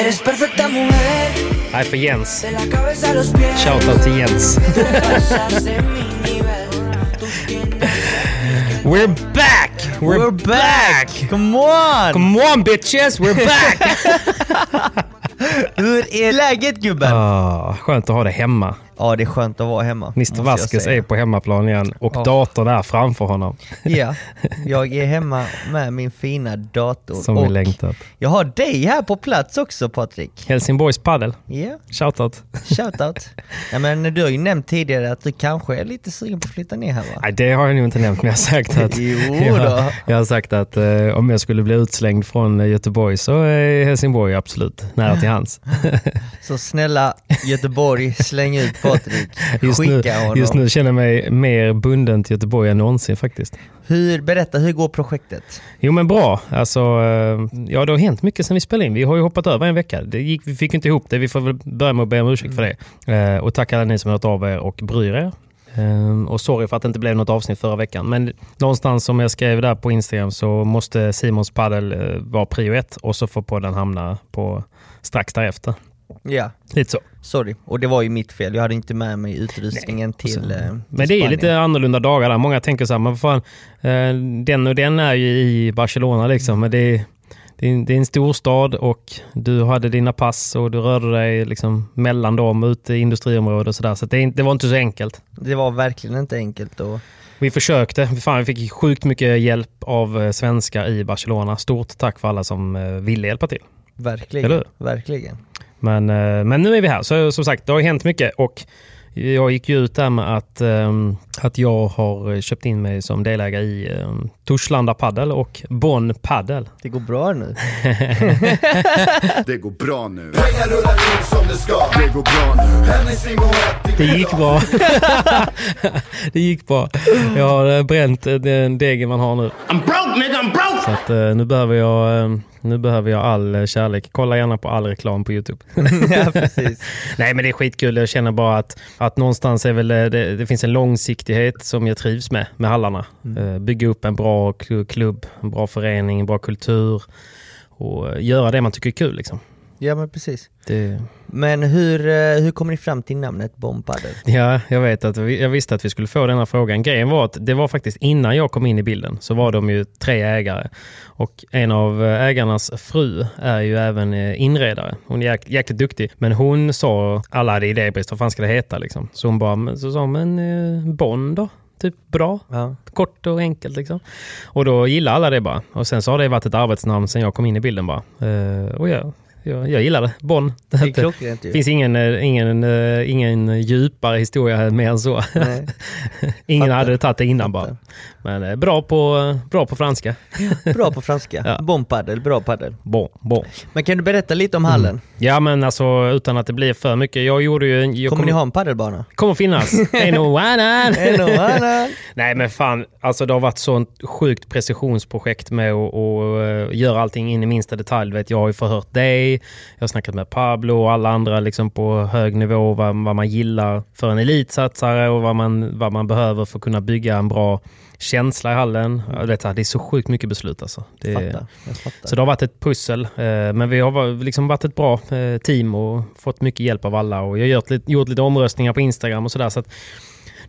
Eres perfecta mujer. Nej, för Jens. Shoutout till Jens. We're back! We're, We're back! Come on! Come on bitches, we're back! Hur är läget gubben? ah, skönt att ha det hemma. Ja, det är skönt att vara hemma. Mr Vasquez är på hemmaplan igen och Ja. datorn är framför honom. Ja, jag är hemma med min fina dator. Som vi längtat. Jag har dig här på plats också Patrik. Helsingborgs paddel. Ja, Shoutout. shoutout. ja, men du har ju nämnt tidigare att du kanske är lite sugen på att flytta ner här va? Nej, det har jag nog inte nämnt, men jag har sagt att, Jo jag, då. jag har sagt att eh, om jag skulle bli utslängd från eh, Göteborg så är Helsingborg absolut nära till hands. Så snälla Göteborg, släng ut Patrik. Just nu, honom. just nu känner jag mig mer bunden till Göteborg än någonsin faktiskt. Hur, berätta, hur går projektet? Jo men bra. Alltså, eh, ja, det har hänt mycket sen vi spelade in. Vi har ju hoppat över en vecka. Det gick, vi fick inte ihop det. Vi får väl börja med att be om ursäkt för det. Eh, Och tack alla ni som har hört av er och bryr er. Eh, Och sorry för att det inte blev något avsnitt förra veckan. Men någonstans som jag skrev där på Instagram så måste Simons paddel vara prio ett och så får podden hamna på strax därefter. Ja, Lite så. sorry. Och det var ju mitt fel. Jag hade inte med mig utrustningen till, så- eh, till Men det är lite annorlunda dagar där. Många tänker så här, men fan, eh, den och den är ju i Barcelona liksom. Men det är, det, är, det är en stor stad och du hade dina pass och du rörde dig liksom mellan dem ute i industriområdet och sådär. Så det, är inte- det var inte så enkelt. Det var verkligen inte enkelt. Och, Vi försökte. Fan, vi fick sjukt mycket hjälp av eh, svenskar i Barcelona. Stort tack för alla som eh, ville hjälpa till. verkligen. Verkligen. Men, eh, men nu är vi här. Så som sagt, det har hänt mycket. Och jag gick ju ut där med att, ehm, att jag har köpt in mig som delägare i um, Torslanda Paddel och Bonn Paddel. Det går bra nu. Det går bra nu. Pengar rullar in som det ska. Det går bra nu. Det gick bra. det gick bra. Jag har bränt den degen man har nu. I'm broke nigga, I'm broke! Så att, eh, nu, behöver jag, eh, nu behöver jag all eh, kärlek. Kolla gärna på all reklam på YouTube. ja, precis. Nej men det är skitkul. Jag känner bara att, att någonstans är väl, det, det finns en långsiktighet som jag trivs med, med Hallarna. Eh, Bygga upp en bra kl- klubb, en bra förening, en bra kultur och göra det man tycker är kul. Liksom. Ja, men precis. Det, Men hur, eh, hur kommer ni fram till namnet Bombpadel? ja, jag vet att vi, jag visste att vi skulle få den här frågan. Grejen var att det var faktiskt innan jag kom in i bilden så var de ju tre ägare. Och en av ägarnas fru är ju även eh, inredare. Hon är jäk, jäkligt duktig. Men hon sa, alla hade idébrist, vad fan ska det heta liksom? Så hon bara, men- så sa men eh, Bond då? Typ bra. Ja. Kort och enkelt liksom. Och då gillade alla det bara. Och sen så har det varit ett arbetsnamn sen jag kom in i bilden bara. Eh, och jag, jag, jag gillar det. Bonn. Det klockrent Det ju. finns ingen, eh, ingen, eh, ingen djupare historia mer än så. Ingen Fattar. hade tagit det innan Fattar. bara. Men eh, bra på, bra på franska. Bra på franska. Ja. Bombpadel, bra paddel. Bon, bon. Men kan du berätta lite om hallen? Ja men alltså utan att det blir för mycket. Jag gjorde ju... Jag Kommer ni ha en paddelbana? Kommer finnas. Nej men fan, alltså det har varit sånt sjukt precisionsprojekt med att eh, göra allting in i minsta detalj. Vet, jag har ju förhört dig, dig. Jag har snackat med Pablo och alla andra liksom på hög nivå vad, vad man gillar för en elitsatsare och vad man, vad man behöver för att kunna bygga en bra känsla i hallen. Ja, Det, är- det är så sjukt mycket beslut alltså. Det, Fattar, jag fattar. så det har varit ett pussel. eh, Men vi har liksom varit ett bra eh, team och fått mycket hjälp av alla. Och jag har gjort lite, gjort lite omröstningar på Instagram och sådär. Så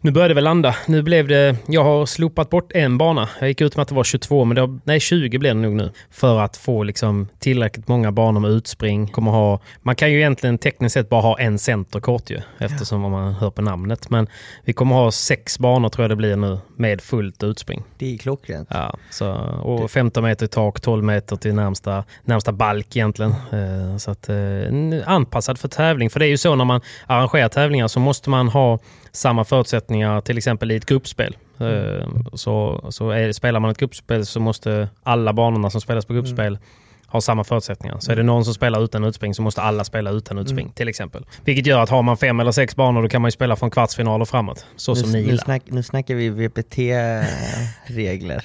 nu började det väl landa. Nu blev det... Jag har slopat bort en bana. Jag gick ut med att det var 22, men det har, nej 20 blir det nog nu. För att få liksom tillräckligt många banor med utspring. Kommer ha, man kan ju egentligen tekniskt sett bara ha en centerkort ju. Eftersom man hör på namnet. Men vi kommer ha sex banor tror jag det blir nu. Med fullt utspring. Det är klockrent. Ja, så, och 15 meter i tak, 12 meter till närmsta, närmsta balk egentligen. Eh, Så att, eh, anpassad för tävling. För det är ju så när man arrangerar tävlingar så måste man ha samma förutsättningar till exempel i ett gruppspel. Eh, Så, så är, spelar man ett gruppspel så måste alla banorna som spelas på gruppspel ha samma förutsättningar. Så är det någon som spelar utan utspring så måste alla spela utan utspring till exempel. Vilket gör att har man fem eller sex banor då kan man spela från kvartsfinal och framåt. Så som ni nu, nu, gillar. snack, nu snackar vi VPT-regler.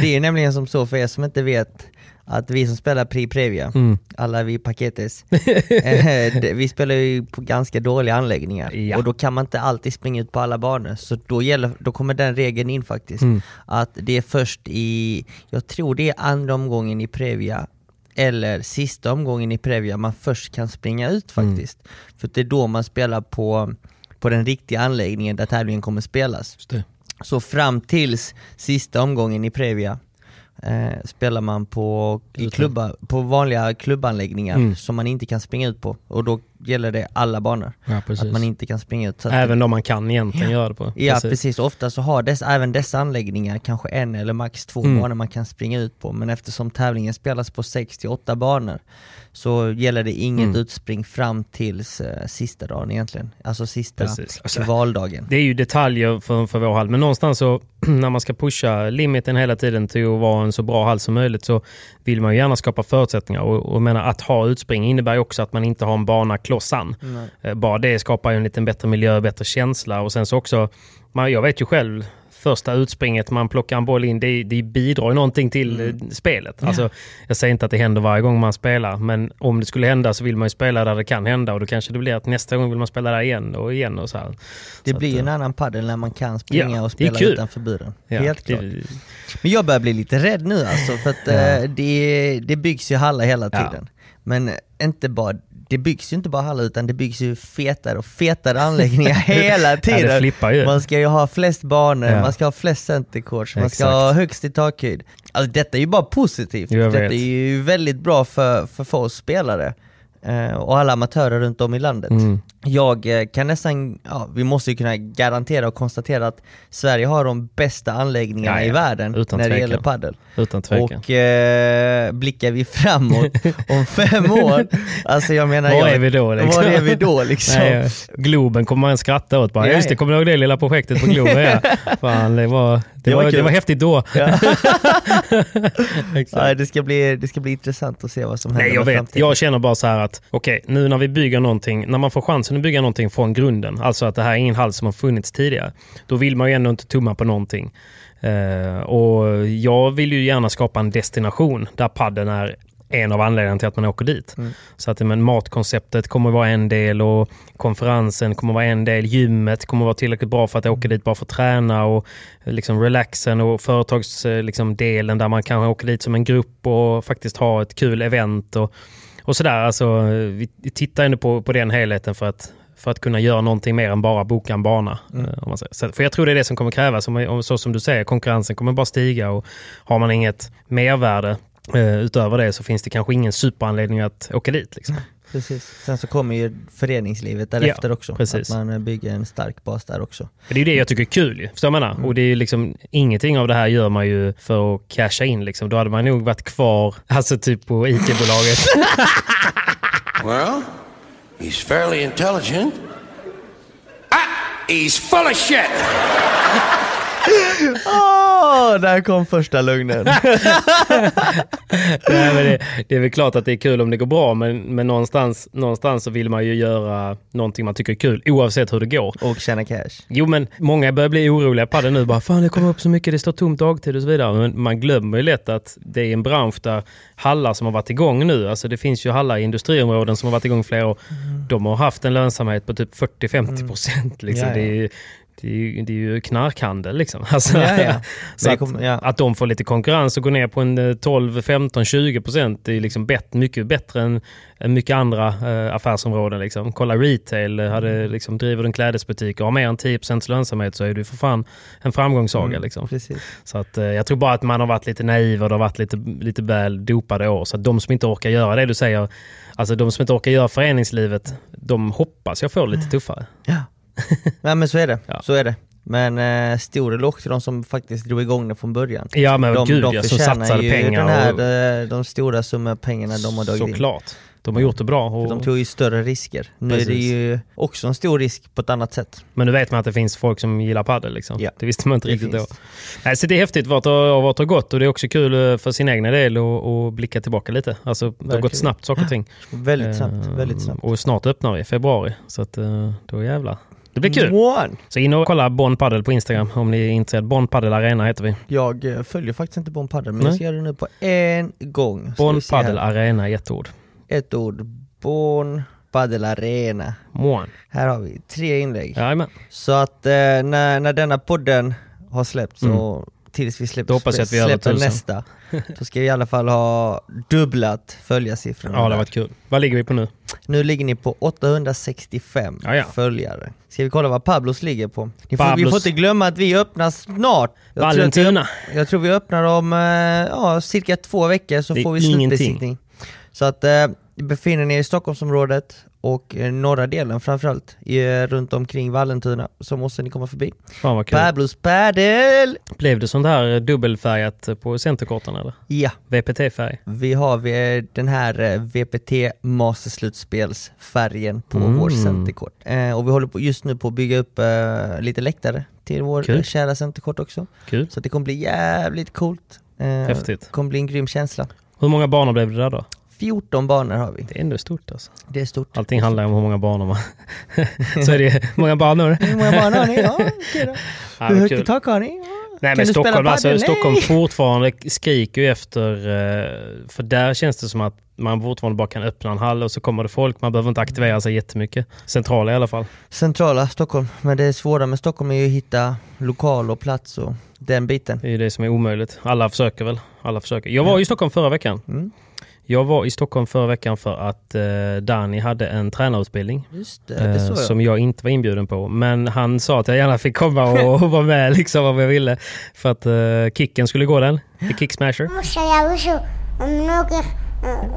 Det är nämligen som så, för er som inte vet, att vi som spelar Pri Previa, Mm. alla vi paketes, eh, vi spelar ju på ganska dåliga anläggningar. Ja. Och då kan man inte alltid springa ut på alla banor. Så då, gäller, då kommer den regeln in faktiskt. Mm. Att det är först i, jag tror det är andra omgången i Previa, eller sista omgången i Previa man först kan springa ut faktiskt. För det är då man spelar på, på den riktiga anläggningen där tävlingen kommer spelas. Så fram tills sista omgången i Previa eh, spelar man på, i klubba, på vanliga klubbanläggningar Mm. som man inte kan springa ut på. Och då gäller det alla banor. Ja, Att man inte kan springa ut. Även om man kan egentligen göra det på. Ja precis, ofta så har dess, även dessa anläggningar kanske en eller max två Mm. banor man kan springa ut på, men eftersom tävlingen spelas på 68 banor så gäller det inget Mm. utspring fram tills eh, sista dagen egentligen, alltså sista Precis. Alltså, valdagen. Det är ju detaljer för, för vår hall, men någonstans så när man ska pusha limiten hela tiden till att vara en så bra hall som möjligt så vill man ju gärna skapa förutsättningar. Och, och menar, att ha utspring innebär ju också att man inte har en bana klossan. Eh, Bara det skapar ju en lite bättre miljö, bättre känsla och sen så också, man, jag vet ju själv, första utspringet man plockar en boll in, det, det bidrar ju någonting till Mm. eh, spelet. Alltså, jag säger inte att det händer varje gång man spelar, men om det skulle hända så vill man ju spela där det kan hända och då kanske det blir att nästa gång vill man spela där igen och igen och så här. Det Så blir att, en eh, annan padel när man kan springa Ja, och spela utanför buren. ja, Helt klart. det- Men jag börjar bli lite rädd nu alltså, för att eh, det, det byggs ju hallar hela Ja. tiden. Men inte bara, det byggs ju inte bara hallar utan det byggs ju fetare och fetare anläggningar hela Ja, tiden. ju. Man ska ju ha flest banor, Ja. man ska ha flest centercourts, man ska ha högst i takhöjd. Alltså detta är ju bara positivt. Detta är ju väldigt bra för, för, oss spelare. Eh, och alla amatörer runt om i landet. Mm. Jag eh, kan nästan, ja, vi måste ju kunna garantera och konstatera att Sverige har de bästa anläggningarna Ja, ja. i världen när det tvekan. gäller padel. Utan tvekan. Och eh, blickar vi framåt om fem år, alltså jag menar... Var jag, är vi då, liksom? Var är vi då liksom? Nej, Globen kommer man skratta åt. Bara, Ja, just det, kommer du ihåg det lilla projektet på Globen? Ja. Fan, det, var, det, var var, det var häftigt då. Ja, det, ska bli, det ska bli intressant att se vad som händer Nej, jag vet. framtiden. Jag känner bara så här att okej, nu när vi bygger någonting, när man får chansen att bygga någonting från grunden, alltså att det här är ingen hall som har funnits tidigare, då vill man ju ändå inte tumma på någonting. Eh, och jag vill ju gärna skapa en destination där padden är en av anledningarna till att man åker dit. Mm. Så att men matkonceptet kommer vara en del och konferensen kommer vara en del. Gymmet kommer vara tillräckligt bra för att åka dit bara för att träna och liksom relaxen och företagsdelen liksom, delen där man kanske åker dit som en grupp och faktiskt ha ett kul event och, och sådär. Alltså, vi tittar ändå på, på den helheten för att för att kunna göra någonting mer än bara boka en bana. eh, Om man säger. Så, för jag tror det är det som kommer krävas. Om, om, så som du säger, konkurrensen kommer bara stiga och har man inget mervärde eh, utöver det så finns det kanske ingen superanledning att åka dit. Liksom. Precis. Sen så kommer ju föreningslivet därefter Ja, också. precis. Att man eh, bygger en stark bas där också. Det är ju det jag tycker är kul. Förstår jag menar? Och det är ju liksom, ingenting av det här gör man ju för att casha in. Liksom. Då hade man nog varit kvar alltså typ på IT-bolaget. Well, he's fairly intelligent. Ah, he's full of shit. Åh, där kom första lögnen. Nej, men det, det är väl klart att det är kul om det går bra, men, men någonstans, någonstans så vill man ju göra någonting man tycker är kul, oavsett hur det går. Och tjäna cash. Jo, men många börjar bli oroliga på det nu. Bara, Fan, det kommer upp så mycket, det står tomt dagtid och så vidare. Men man glömmer ju lätt att det är en bransch där hallar som har varit igång nu, alltså det finns ju hallar i industriområden som har varit igång flera år. De har haft en lönsamhet på typ 40-50 procent. Liksom. Ja, ja. Det är ju- det är, ju, det är ju knarkhandel liksom. Alltså, Ja, ja. så att, kommer- ja. att de får lite konkurrens och går ner på en eh, 12, 15, 20 procent. Det är liksom bet, mycket bättre än, än mycket andra eh, affärsområden. Liksom. Kolla retail, eh, hade, liksom, driver du en klädesbutik och har mer än 10 procents lönsamhet så är du för fan en framgångssaga. Liksom. Precis. Så att, eh, jag tror bara att man har varit lite naiv och det har varit lite, lite väl dopade år. Så att de som inte orkar göra det du säger, alltså de som inte orkar göra föreningslivet, de hoppas jag får lite tuffare. Ja. Nej men så är det. Ja. Så är det. Men eh, stor eloge till de som faktiskt drog igång det från början. Ja men de, gud de ja, som satsade ju pengar. den här, och, eh, de stora summor pengarna de har dragit in. såklart. De har gjort det bra. Och, de tog ju större risker. Nu är det Precis. ju också en stor risk på ett annat sätt. Men nu vet man att det finns folk som gillar padel. Liksom. Ja. Det visste man inte Det riktigt då. finns. Nej, så det är häftigt vart det har, gått och det är också kul eh, för sin egna del att blicka tillbaka lite. Alltså, det har gått snabbt saker och ting. Väldigt snabbt, Eh, väldigt snabbt. Och snart öppnar vi i februari. Så att, då jävlar. Det blir kul. One. Så in och kolla Bonn Padel på Instagram om ni är intresserade. Bonn Padel Arena heter vi. Jag eh, följer faktiskt inte Bon Padel men Nej. jag göra det nu på en gång. Ska Bonn. Padel Arena i ett ord. Ett ord. Bon Padel Arena. Mån. Här har vi tre inlägg. Jajamän. Så att eh, när, när denna podden har släppts och tills vi släpper. Då hoppas jag att vi släpper nästa, så ska vi i alla fall ha dubblat följarsiffrorna. Ja, det har varit kul. Vad ligger vi på nu? Nu ligger ni på 865 Ja, ja. följare. Ska vi kolla vad Pablos ligger på? Ni får, vi får inte glömma att vi öppnar snart. Jag tror, att vi, jag tror vi öppnar om eh, ja, cirka två veckor så får vi slutbesiktning. Så att eh, befinner ni er i Stockholmsområdet och eh, norra delen framförallt, eh, runt omkring Vallentuna, så måste ni komma förbi. Fan vad kul. Pablos padel! Blev det sånt här dubbelfärgat på centerkorten eller? Ja, VPT-färg? vi har den här eh, VPT Masterslutspelsfärgen på Mm. vår centerkort. Eh, och vi håller på, just nu på att bygga upp eh, lite läktare till vår Kul. eh, kära centerkort också. Kul. Så det kommer bli jävligt coolt. Eh, Häftigt. kommer bli en grym känsla. Hur många banor blev det där då? 14 banor har vi. Det är ändå stort alltså. Det är stort. Allting handlar om hur många banor man... så är det många banor. Hur många banor har ni? Ja, okej då. Ja, Hur högt i tak har ni? Ja. Nej Kan men Stockholm, alltså? Stockholm fortfarande skriker ju efter, eh, för där känns det som att man fortfarande bara kan öppna en hall och så kommer det folk, man behöver inte aktivera sig jättemycket. Centrala i alla fall. Centrala Stockholm, men det svåra med Stockholm är ju att hitta lokal och plats och den biten. Det är ju det som är omöjligt. Alla försöker väl. Alla försöker. Jag var i Stockholm förra veckan. Mm. Jag var i Stockholm förra veckan för att eh, Danny hade en tränarutbildning. Just det, det eh, jag. som jag inte var inbjuden på. Men han sa att jag gärna fick komma och, och vara med liksom om jag ville. För att eh, Kicken skulle gå den. The Kick Smasher.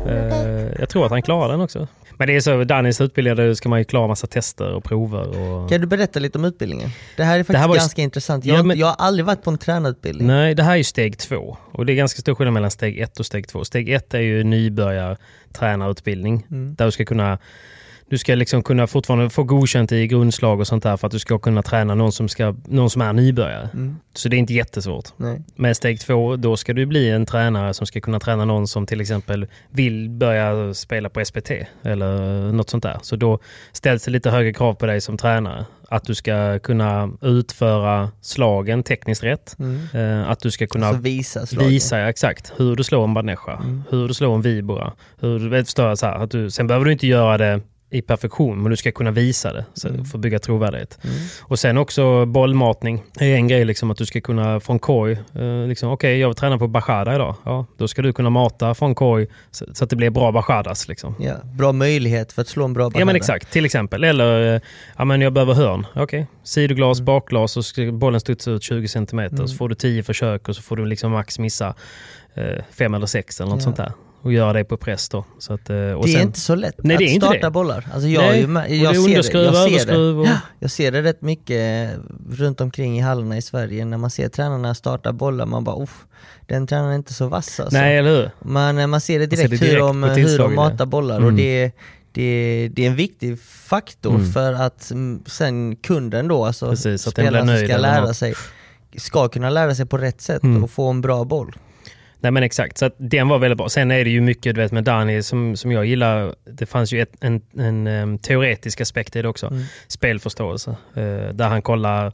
Eh, jag tror att han klarar den också. Men det är så, Dannys utbildning, ska man ju klara massa tester och prover. Och... Kan du berätta lite om utbildningen? Det här är faktiskt här var ganska intressant. Jag, Ja, har men- jag har aldrig varit på en tränarutbildning. Nej, det här är ju steg två. Och det är ganska stor skillnad mellan steg ett och steg två. Steg ett är ju nybörjartränarutbildning. Mm. Där du ska kunna du ska liksom kunna fortfarande få godkänt i grundslag och sånt där för att du ska kunna träna någon som, ska, någon som är nybörjare. Mm. Så det är inte jättesvårt. Nej. Med steg två, då ska du bli en tränare som ska kunna träna någon som till exempel vill börja spela på SPT eller något sånt där. Så då ställs det lite högre krav på dig som tränare. Att du ska kunna utföra slagen tekniskt rätt. Mm. Eh, Att du ska kunna Alltså visa slagen. visa exakt hur du slår en banesha, Mm. hur du slår en vibora. Hur du så här, att du, sen behöver du inte göra det i perfektion, men du ska kunna visa det så, Mm. för att bygga trovärdighet. Och sen också bollmatning är en grej, liksom, att du ska kunna från korg, eh, liksom, okej jag tränar på bachada idag, ja, då ska du kunna mata från korg så, så att det blir bra bachadas. Liksom. Ja, bra möjlighet för att slå en bra Ja bachata. men exakt, till exempel. Eller, eh, ja men jag behöver hörn. Okej, sidoglas, bakglas och bollen studsa ut 20 cm. Så får du 10 försök och så får du liksom max missa eh, fem eller sex eller något Ja. sånt där. Och göra det på press då. Så att, eh, och det är sen, inte så lätt Nej, är att starta det. bollar. Alltså jag, Nej, är jag, är ser underskruv, det, jag, ser det. och- Ja, jag ser det rätt mycket runt omkring i hallarna i Sverige när man ser tränarna starta bollar, man bara uff, den tränaren är inte så vass alltså. nej eller hur? Man, eh, man ser det ser direkt, det direkt hur, de, hur de matar bollar Mm. och det, det, det är en viktig faktor Mm. för att sen kunden då, alltså Precis, spelaren som ska lära sig ska kunna lära sig på rätt sätt Mm. och få en bra boll. Nej men exakt, så den var väldigt bra. Sen är det ju mycket du vet, med Dani som, som jag gillar. Det fanns ju ett, en, en, em, teoretisk aspekt i det också. Mm. Spelförståelse. eh, där han kollar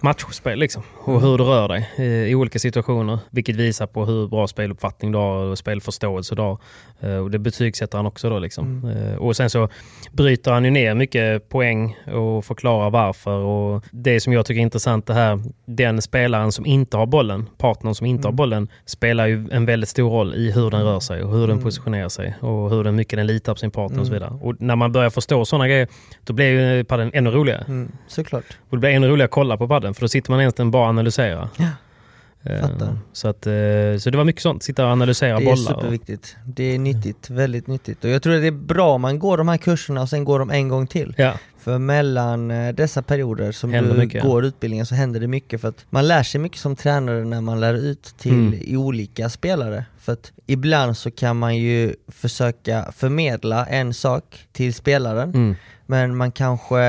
matchspel liksom, och hur du rör dig eh, i olika situationer. Vilket visar på hur bra speluppfattning du har och spelförståelse du har. Eh, och det betygsätter han också då. Liksom. Eh, och sen så bryter han ju ner mycket poäng och förklarar varför. Och det som jag tycker är intressant det här, den spelaren som inte har bollen, partnern som inte har bollen, spelar ju en väldigt stor roll i hur den rör sig och hur den positionerar sig och hur den, mycket den litar på sin partner och så vidare. Och när man börjar förstå sådana grejer, då blir ju padden ännu roligare. Mm, såklart. Och det blir ännu roligare att kolla på padden för då sitter man egentligen bara och analyserar. Ja, Eh, fattar. Så, att, eh, så det var mycket sånt, sitta och analysera Det är bollar. och- superviktigt. Det är nyttigt, väldigt nyttigt. Och jag tror att det är bra om man går de här kurserna och sen går de en gång till. Ja, För mellan eh, dessa perioder som Händer du mycket, går utbildningen så händer det mycket för att man lär sig mycket som tränare när man lär ut till Mm. olika spelare. För att ibland så kan man ju försöka förmedla en sak till spelaren mm. men man kanske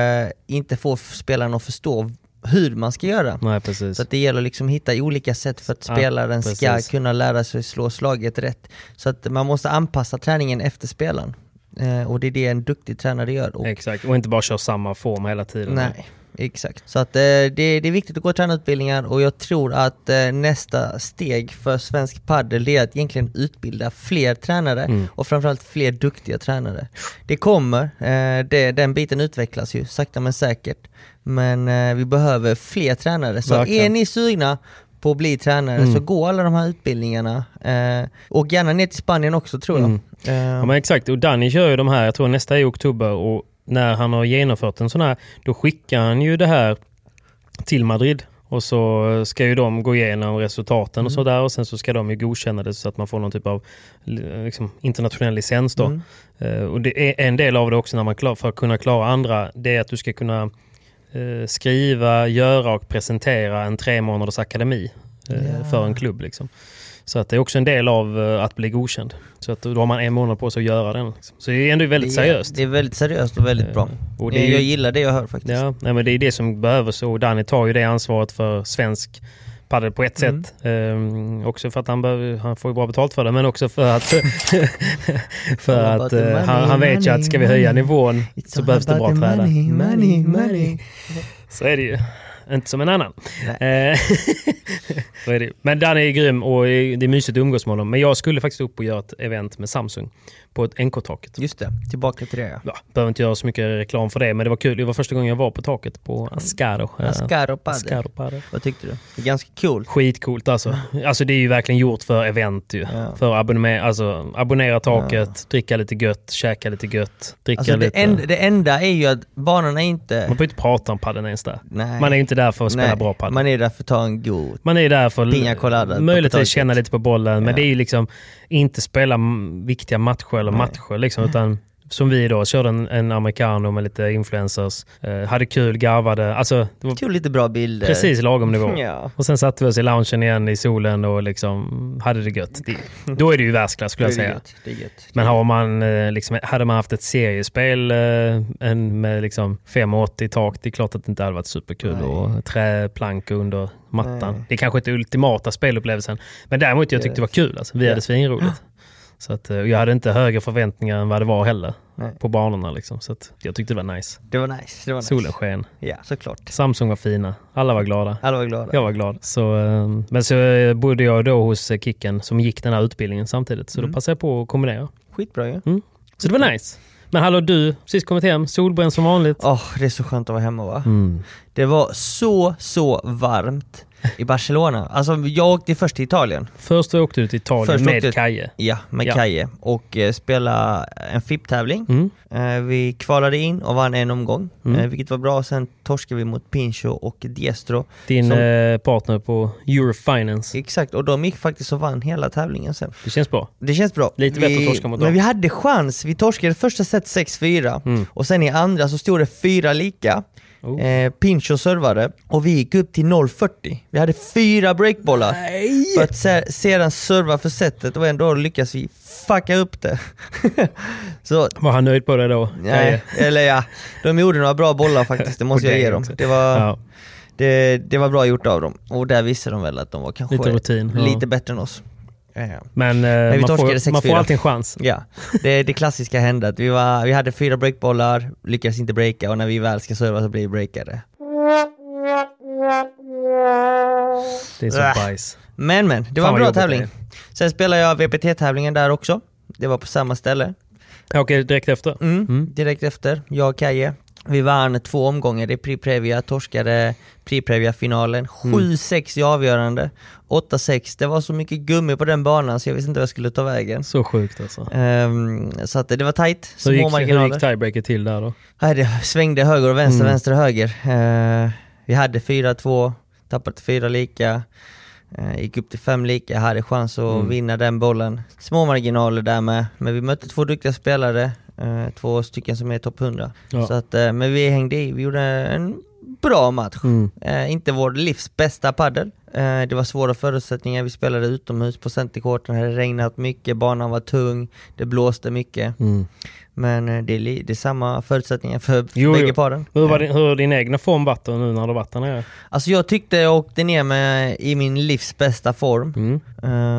inte får spelaren att förstå hur man ska göra. nej precis. Så att det gäller liksom att hitta olika sätt för att Ja, spelaren ska precis. kunna lära sig slå slaget rätt. Så att man måste anpassa träningen efter spelaren. Eh, och det är det en duktig tränare gör. Och, Exakt, och inte bara köra samma form hela tiden. nej, exakt. Så att eh, det, det är viktigt att gå tränarutbildningar och jag tror att eh, nästa steg för svensk padel är att egentligen utbilda fler tränare Mm. och framförallt fler duktiga tränare. Det kommer, eh, det, den biten utvecklas ju sakta men säkert. Men eh, vi behöver fler tränare. Så Verkligen. är ni sugna på att bli tränare Mm. så gå alla de här utbildningarna. Eh, och gärna ner till Spanien också tror jag. Mm. Eh, Ja, men exakt, och Danny kör ju de här, jag tror nästa är i oktober och när han har genomfört en sån här, då skickar han ju det här till Madrid. Och så ska ju de gå igenom resultaten Mm. och sådär och sen så ska de ju godkänna det så att man får någon typ av liksom, internationell licens då. Mm. Eh, och det är en del av det också när man klar, för att kunna klara andra, det är att du ska kunna skriva, göra och presentera en tre månaders akademi eh, Ja. för en klubb. Liksom. Så att det är också en del av eh, att bli godkänd. Så att då har man en månad på sig att göra den. Liksom. Så det är ändå väldigt det är- seriöst. Det är väldigt seriöst och väldigt bra. Och det Jag gillar det jag hör faktiskt. Ja, nej, men det är det som behövs och Danny tar ju det ansvaret för svensk padel på ett Mm. sätt. Ehm, också för att han, behöver, han får ju bra betalt för det men också för att, för att eh, money, han, han vet ju money, att ska vi höja nivån så behövs det bra tränare. Så är det ju. Inte som en annan. Eh, det. Men Danny är grym och det är mysigt att umgås med honom. Men jag skulle faktiskt upp och göra ett event med Samsung på ett NK-taket. Just det, tillbaka till det ja. Ja, behöver inte göra så mycket reklam för det, men det var kul. Det var första gången jag var på taket på Ascaro. Eh, Ascaro padel. Ascaro padel. Vad tyckte du? Det är ganska coolt. Skitcoolt alltså. Alltså det är ju verkligen gjort för event ju. Ja. För abonnera, alltså, abonnera taket, dricka lite gött, käka lite gött, dricka Alltså det, lite. enda, det enda är ju att banorna är Man inte... behöver inte prata om padden ens där. Nej. Man är inte där för att spela Nej, bra padel. Man är där för att ta en god... Man är där för Pina colada på möjligtvis känna lite på bollen, men Ja. det är ju liksom inte spela viktiga matcher eller Nej. matcher liksom, utan som vi då, körde en, en americano med lite influencers, eh, hade kul, garvade, alltså det var Tog lite bra bilder. precis lagom nivå. Ja. Och sen satte vi oss i loungen igen i solen och liksom hade det gött. Det, då är det ju världsklass skulle jag Det är säga. gött, det är gött. Men har man, eh, liksom, hade man haft ett seriespel eh, en med liksom 5,80 i tak, det är klart att det inte hade varit superkul. Nej. Och träplanka under mattan. Nej. Det är kanske inte ultimata spelupplevelsen. Men däremot jag tyckte det var kul. Alltså. Vi Ja. hade svinroligt. Så att, eh, jag hade inte högre förväntningar än vad det var heller Nej. på banorna. Liksom. Så att jag tyckte det var nice. Det var nice. Det var nice. Solen sken, Ja, såklart. Samsung var fina, alla var glada. Alla var glada. Jag var glad. Så, eh, men så eh, bodde jag då hos eh, Kicken som gick den här utbildningen samtidigt. Så Mm. då passade jag på att kombinera. Skitbra ju. Så det var nice. Men hallå du, precis kommit hem, solbränd som vanligt. Åh, det är så skönt att vara hemma va? Mm. Det var så, så varmt i Barcelona. Alltså jag åkte först till Italien. Först åkte du till Italien Först med Kaje. Ja, med Ja. Kaje. Och eh, spela en FIP-tävling. Mm. Eh, vi kvalade in och vann en omgång, Mm. eh, vilket var bra. Sen torskade vi mot Pincho och Diestro. Din Som- eh, partner på Eurofinance. Exakt, och de gick faktiskt och vann hela tävlingen sen. Det känns bra. Det känns bra. Lite bättre att torska mot Men dem. vi hade chans. Vi torskade första set 6-4 Mm. och sen i andra så stod det fyra lika. Oh. Eh, Pincho servade och vi gick upp till 0-40. Vi hade fyra breakbollar. För att se, sedan serva för setet och ändå lyckas vi fucka upp det. så Var han nöjd på det då? Nej, eller ja, de gjorde några bra bollar faktiskt, det måste jag ge dem. Det var, Ja. det, det var bra gjort av dem. Och där visste de väl att de var kanske Lite rutin, ja. lite bättre än oss. Men, eh, vi man, får, man 6-4. får alltid en chans. Ja, det, det klassiska hände att vi, var, vi hade fyra breakbollar, lyckades inte breaka och när vi väl ska serva så blir vi breakade. Det är så Äh. bajs. Men men, det var Fan en bra tävling. Sen spelade jag VPT-tävlingen där också. Det var på samma ställe. Jag åker direkt efter. Mm, Direkt efter, jag och Kaje. Vi vann två omgångar i Prix Previa, torskade Prix Previa-finalen. 7-6 i avgörande, 8-6. Det var så mycket gummi på den banan så jag visste inte vad jag skulle ta vägen. Så sjukt alltså. Ehm, så att det var tight, Så små gick, hur marginaler. gick tiebreaker till där då? Nej, det svängde höger och vänster, Mm. vänster och höger. Eh, vi hade 4-2, tappade till fyra lika, eh, gick upp till fem lika, hade chans att Mm. vinna den bollen. Små marginaler där med, men vi mötte två duktiga spelare, två stycken som är topp 100. Ja. Så att, eh, men vi hängde i, vi gjorde en bra match. Mm. Eh, inte vår livs bästa padel. Eh, det var svåra förutsättningar, vi spelade utomhus på centercourten, det hade regnat mycket, banan var tung, det blåste mycket. Mm. Men eh, det är, det är samma förutsättningar för Jo, bägge paren. Hur, var din, hur har din egna form varit nu när du har varit där nere? Alltså jag tyckte jag åkte ner med i min livs bästa form. Mm.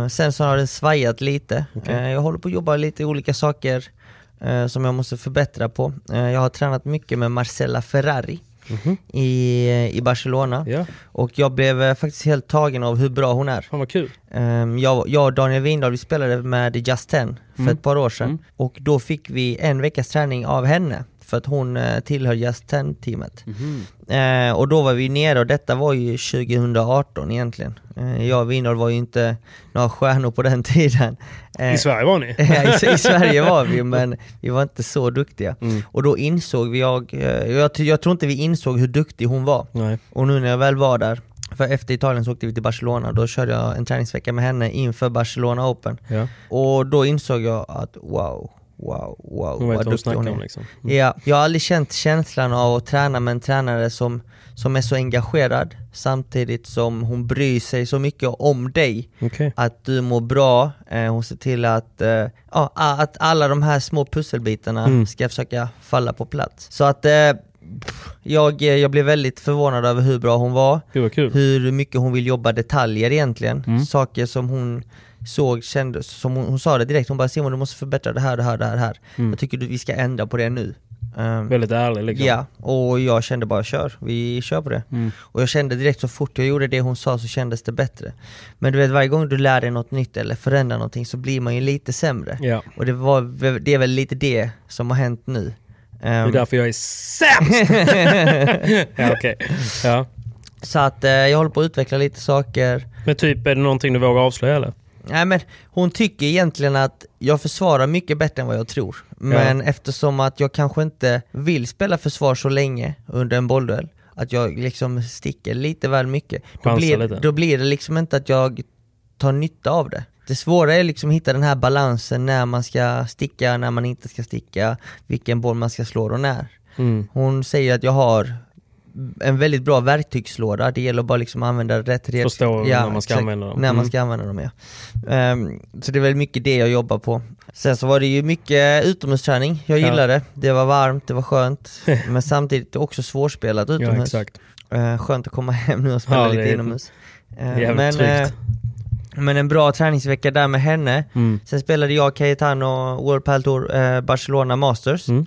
Eh, sen så har den svajat lite. Eh, jag håller på att jobba lite olika saker eh, som jag måste förbättra på. Eh, jag har tränat mycket med Marcella Ferrari Mhm. i, i Barcelona. Ja, Och jag blev eh, faktiskt helt tagen av hur bra hon är. fan vad kul. Um, jag, jag och Daniel Windahl vi spelade med Just 10 för Mm. ett par år sedan Mm. och då fick vi en veckas träning av henne för att hon uh, tillhör Just 10 teamet. Mhm. Eh, och då var vi nere och detta var ju 2018 egentligen. Eh, jag och Windahl var ju inte några stjärnor på den tiden. Eh, I Sverige var ni? I, I Sverige var vi men vi var inte så duktiga. Mm. Och då insåg vi, jag, eh, jag, jag tror inte vi insåg hur duktig hon var. Nej. Och nu när jag väl var där, för efter Italien så åkte vi till Barcelona, då körde jag en träningsvecka med henne inför Barcelona Open. Ja. Och då insåg jag att wow, wow, wow Hon vad duktig hon är. om liksom. Mm. Ja, jag har aldrig känt känslan av att träna med en tränare som, som är så engagerad samtidigt som hon bryr sig så mycket om dig. Okej. Att du mår bra, eh, hon ser till att, eh, ja, att alla de här små pusselbitarna Mm. ska försöka falla på plats. Så att eh, jag, jag blev väldigt förvånad över hur bra hon var, kul. hur mycket hon vill jobba detaljer egentligen. Mm. Saker som hon såg, kände, som hon, hon sa det direkt, hon bara Simon du måste förbättra det här, det här, det här, det här. Mm. Jag tycker du, vi ska ändra på det nu. Ehm, Väldigt ärlig liksom. Ja, och jag kände bara kör, vi kör på det. Mm. Och jag kände direkt så fort jag gjorde det hon sa så kändes det bättre. Men du vet varje gång du lär dig något nytt eller förändrar någonting så blir man ju lite sämre. Ja. Och det, var, det är väl lite det som har hänt nu. Det är Ehm, därför jag är sämst! ja, okej. Ja. så att eh, jag håller på att utveckla lite saker. Men typ, är det någonting du vågar avslöja eller? Nej men hon tycker egentligen att jag försvarar mycket bättre än vad jag tror. Men eftersom att jag kanske inte vill spela försvar så länge under en bollduell, att jag liksom sticker lite väl mycket, då blir, lite. då blir det liksom inte att jag tar nytta av det. Det svåra är liksom att hitta den här balansen när man ska sticka, när man inte ska sticka, vilken boll man ska slå och när. Mm. Hon säger att jag har en väldigt bra verktygslåda, det gäller bara liksom att använda rätt redskap. Förstå när man ska exakt, använda dem. När man Mm. ska använda dem ja. Ehm, så det är väl mycket det jag jobbar på. Sen så var det ju mycket utomhusträning, jag Ja. gillade det. Det var varmt, det var skönt, men samtidigt också svårspelat Ja, utomhus. exakt. Eh, skönt att komma hem nu och spela Ja, lite är inomhus. Jävligt men, tryggt. eh, men en bra träningsvecka där med henne. Mm. Sen spelade jag Cayetano World Padel Tour eh, Barcelona Masters. Mm.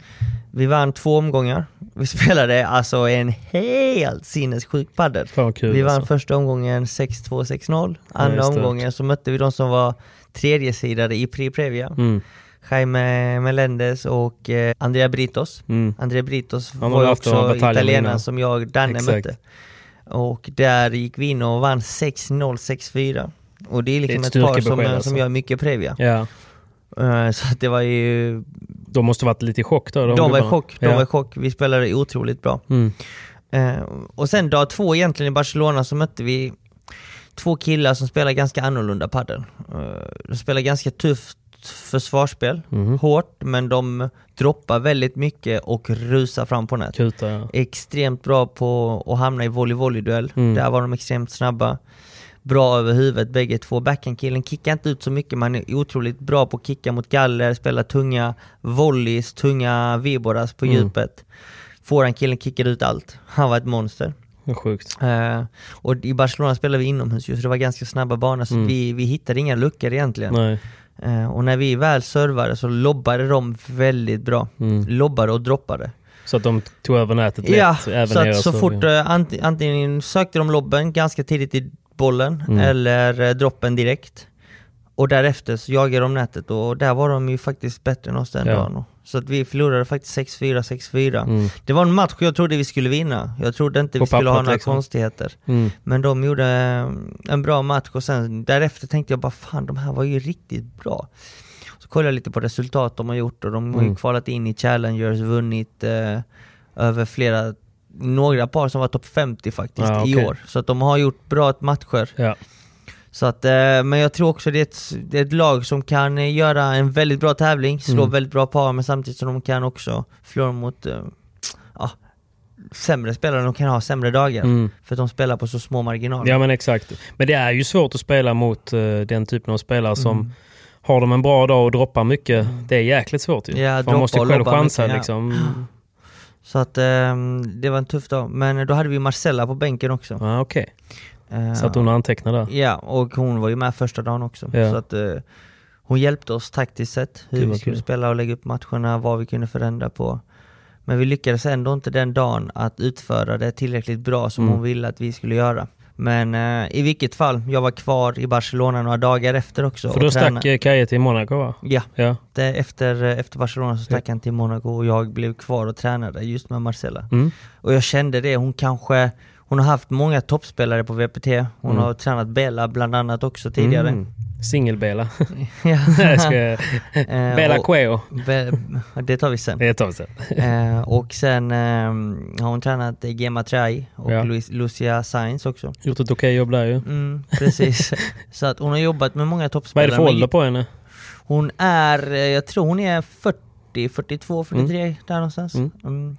Vi vann två omgångar. Vi spelade alltså en helt sinnessjuk padel. Vi vann alltså. första omgången 6-2, 6-0. Andra det. omgången så mötte vi de som var tredje sidade i Pri Previa. Mm. Jaime Melendez och eh, Andrea Britos. Mm. Andrea Britos Han var ju också italienaren som jag och Danne Exakt. mötte. Och där gick vi in och vann 6-0, 6-4. Och det är liksom Det är ett, ett par som, alltså. som gör mycket Previa. Ja. Eh, så det var ju, De måste varit lite i chock då? de, var i chock, de ja. var i chock. Vi spelade otroligt bra. Mm. Eh, och sen dag två egentligen i Barcelona så mötte vi två killar som spelar ganska annorlunda padel. Uh, de spelar ganska tufft försvarsspel, Mhm. hårt, men de droppar väldigt mycket och rusar fram på nät. Kuta, ja. Extremt bra på att hamna i volley-volley-duell, Mm. där var de extremt snabba. Bra över huvudet bägge två. Backhandkillen kickar inte ut så mycket, man är otroligt bra på att kicka mot galler, spela tunga volleys, tunga viboras på Mm. djupet. Forehandkillen kickade ut allt. Han var ett monster. Sjukt. Eh, och i Barcelona spelade vi inomhus så det var ganska snabba banor, så Mm. vi, vi hittade inga luckor egentligen. Eh, och när vi väl servade så lobbade de väldigt bra. Mm. Lobbade och droppade. Så att de tog över nätet lätt? Ja, så att så så- fort anti- antingen sökte de lobben ganska tidigt i bollen Mm. eller eh, droppen direkt. Och därefter så jagade de nätet och där var de ju faktiskt bättre än oss den Ja. dagen. Så att vi förlorade faktiskt 6-4, 6-4. Mm. Det var en match jag trodde vi skulle vinna. Jag trodde inte På vi skulle ha några liksom. konstigheter. Mm. Men de gjorde eh, en bra match och sen därefter tänkte jag bara fan de här var ju riktigt bra. Så kollade jag lite på resultat de har gjort och de har ju Mm. kvalat in i Challengers, vunnit eh, över flera, några par som var topp 50 faktiskt Ja, i år. Så att de har gjort bra matcher. Ja. Så att, eh, men jag tror också det är, ett, det är ett lag som kan eh, göra en väldigt bra tävling, slå Mm. väldigt bra par men samtidigt som de kan också förlora mot eh, ja, sämre spelare, de kan ha sämre dagar. Mm. För att de spelar på så små marginaler. ja men exakt. Men det är ju svårt att spela mot den typen av spelare som Mm. har de en bra dag och droppar mycket. Det är jäkligt svårt ju. Ja, man måste själv chansa mycket, ja. liksom. Så att ehm, det var en tuff dag. Men då hade vi Marcella på bänken också. Ja, Okej, Eh, så att hon antecknar där. Ja, och hon var ju med första dagen också. Ja. Så att eh, hon hjälpte oss taktiskt sett, hur vi skulle kul. spela och lägga upp matcherna, vad vi kunde förändra på. Men vi lyckades ändå inte den dagen att utföra det tillräckligt bra som Mm. hon ville att vi skulle göra. Men eh, i vilket fall, jag var kvar i Barcelona några dagar efter också. För då stack eh, Kaje till Monaco va? Ja, Ja. det, efter, eh, efter Barcelona så stack han till Monaco och jag blev kvar och tränade just med Marcella. Mm. Och jag kände det, hon kanske, hon har haft många toppspelare på VPT, hon Mm. har tränat Bella bland annat också tidigare. Mm. Singel-Bela. Ja. Jag ska- Eh, Bela Queo. Be, det tar vi sen. Det ett tag sedan. Eh, och sen eh, har hon tränat Gemma Trai och Ja. Lucia Sainz också. Gjort ett okej jobb där ju. Mm, precis. Så att hon har jobbat med många Vad är toppspelare. det för ålder på henne? Hon är, eh, jag tror hon är 40, 42, 43 där någonstans. Mm.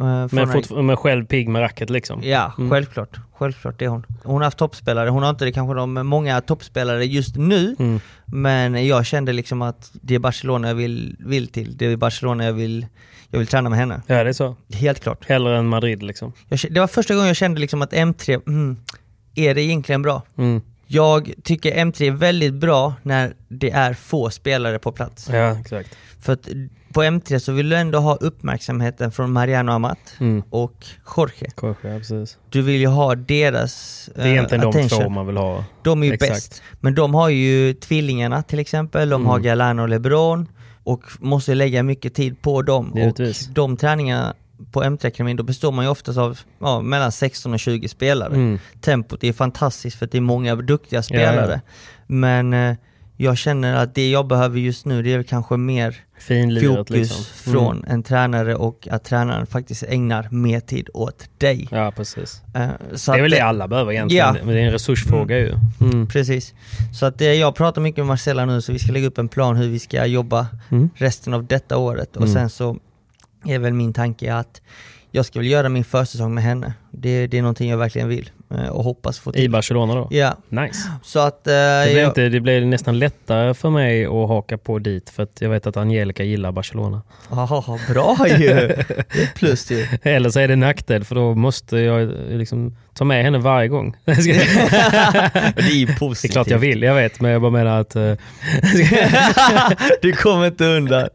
Eh, Men, fort, men själv pigg med racket liksom? Ja, Mm. självklart. Självklart det är hon. Hon har haft toppspelare, hon har inte det kanske de många toppspelare just nu, Mm. men jag kände liksom att det är Barcelona jag vill, vill till. Det är Barcelona jag vill, jag vill träna med henne. Ja, det är så. Helt klart. Hellre än Madrid liksom. Jag, det var första gången jag kände liksom att M3, mm, är det egentligen bra? Mm. Jag tycker M3 är väldigt bra när det är få spelare på plats. Ja, exakt. För att på M3 så vill du ändå ha uppmärksamheten från Mariano Amat Mm. och Jorge. Kanske, ja. Du vill ju ha deras Det är egentligen eh, de attention. två man vill ha. De är ju Exakt. bäst. Men de har ju tvillingarna till exempel, de har Mm. Galano och LeBron och måste lägga mycket tid på dem. Givetvis. Och de träningarna på M3-akademin, då består man ju oftast av ja, mellan 16 och 20 spelare. Mm. Tempot är fantastiskt för att det är många duktiga spelare. Men eh, jag känner att det jag behöver just nu, det är kanske mer Finliret fokus liksom. från en tränare och att tränaren faktiskt ägnar mer tid åt dig. Ja, precis. Eh, så det är väl det alla behöver egentligen. Ja. Men det är en resursfråga ju. Mm. Precis. Så att eh, jag pratar mycket med Marcella nu så vi ska lägga upp en plan hur vi ska jobba Mm. resten av detta året och Mm. sen så är väl min tanke att jag ska väl göra min försäsong med henne. Det, det är någonting jag verkligen vill eh, och hoppas få I till. Barcelona då? Ja, Nice. så att... eh, Det blir, jag, inte, det blir nästan lättare för mig att haka på dit för att jag vet att Angelica gillar Barcelona. Haha, bra ju! Det är Plus ju. Eller så är det en nackdel för då måste jag liksom ta med henne varje gång. det det är ju är positivt. klart jag vill, jag vet, men jag bara menar att... eh, du kommer inte undan.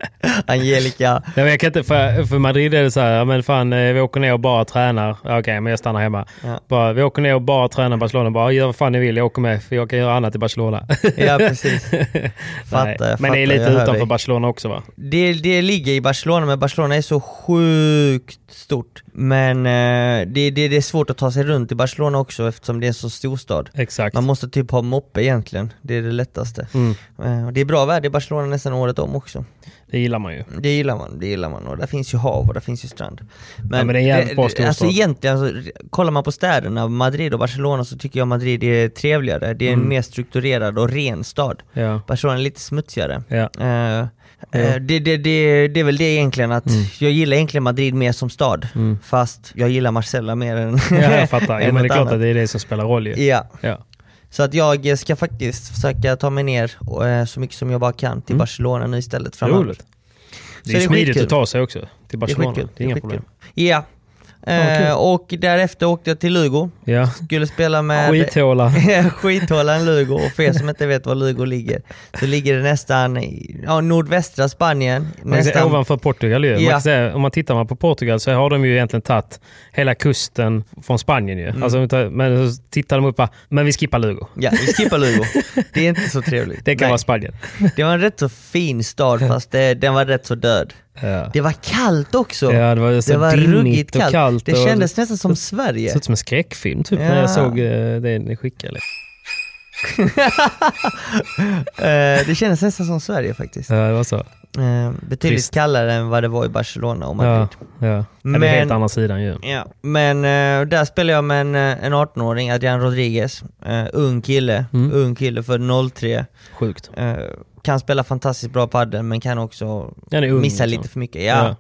Angelica. Nej, jag kan inte, för, för Madrid är det så här, men fan eh, vi åker ner och bara tränar. Okej, men jag stannar hemma. Ja. Bara, vi åker ner och bara tränar Barcelona. Bara, gör vad fan ni vill, jag åker med för jag kan göra annat i Barcelona. Ja precis. Fattar, jag men det är fattar, lite utanför dig. Barcelona också va? Det, det ligger i Barcelona, men Barcelona är så sjukt stort. Men eh, det, det, det är svårt att ta sig runt i Barcelona också eftersom det är en så stor stad. Exakt. Man måste typ ha moppe egentligen, det är det lättaste. Mm, Eh, och det är bra väder i Barcelona nästan året om också. Det gillar man ju. Det gillar man, det gillar man. Och där finns ju hav och där finns ju strand. men det är en jävligt bra storstad. Alltså egentligen, alltså, kollar man på städerna, Madrid och Barcelona, så tycker jag Madrid är trevligare. Det är en Mm. mer strukturerad och ren stad. Ja. Barcelona är lite smutsigare. Ja. Eh, eh, Ja. det, det, det, det är väl det egentligen, att Mm. jag gillar egentligen Madrid mer som stad. Mm. Fast jag gillar Marcella mer än ja, jag fattar. Jo, men det är klart annat. att det är det som spelar roll ju. Ja, Ja. Så att jag ska faktiskt försöka ta mig ner eh, så mycket som jag bara kan till Mm. Barcelona nu istället framöver. Det Så är det är smidigt skitkul. att ta sig också till Det är Barcelona. Det är inga problem. Ja. Eh, kul. och därefter åkte jag till Lugo. Ja. Skulle spela med Skithåla. Skithålan Lugo. Och för er som inte vet var Lugo ligger, så ligger det nästan i ja, nordvästra Spanien. Man säga Nästan, ovanför Portugal ju. Man Ja. kan säga, om man tittar man på Portugal så har de ju egentligen tagit hela kusten från Spanien ju. Mm. Alltså, men så tittar de upp bara, men vi skippar Lugo. ja, vi skippar Lugo. Det är inte så trevligt. Det kan Nej. vara Spanien. Det var en rätt så fin stad fast det, den var rätt så död. Ja. Det var kallt också. Ja, det var så det var ruggigt kallt. kallt det kändes nästan som Det Sverige. såg ut som en skräckfilm typ när Ja. jag såg eh, det ni skickade. Eh, det kändes nästan som Sverige faktiskt. Ja, det var så. Eh, betydligt Trist. kallare än vad det var i Barcelona och Ja, Madrid. ja. Men, är Men- helt andra sidan ju. Ja. Men eh, där spelade jag med en, eh, en 18-åring, Adrian Rodriguez. Eh, ung kille, Mm. ung kille för 03. Sjukt. Eh, kan spela fantastiskt bra padel men kan också ung. missa liksom. lite för mycket. Ja.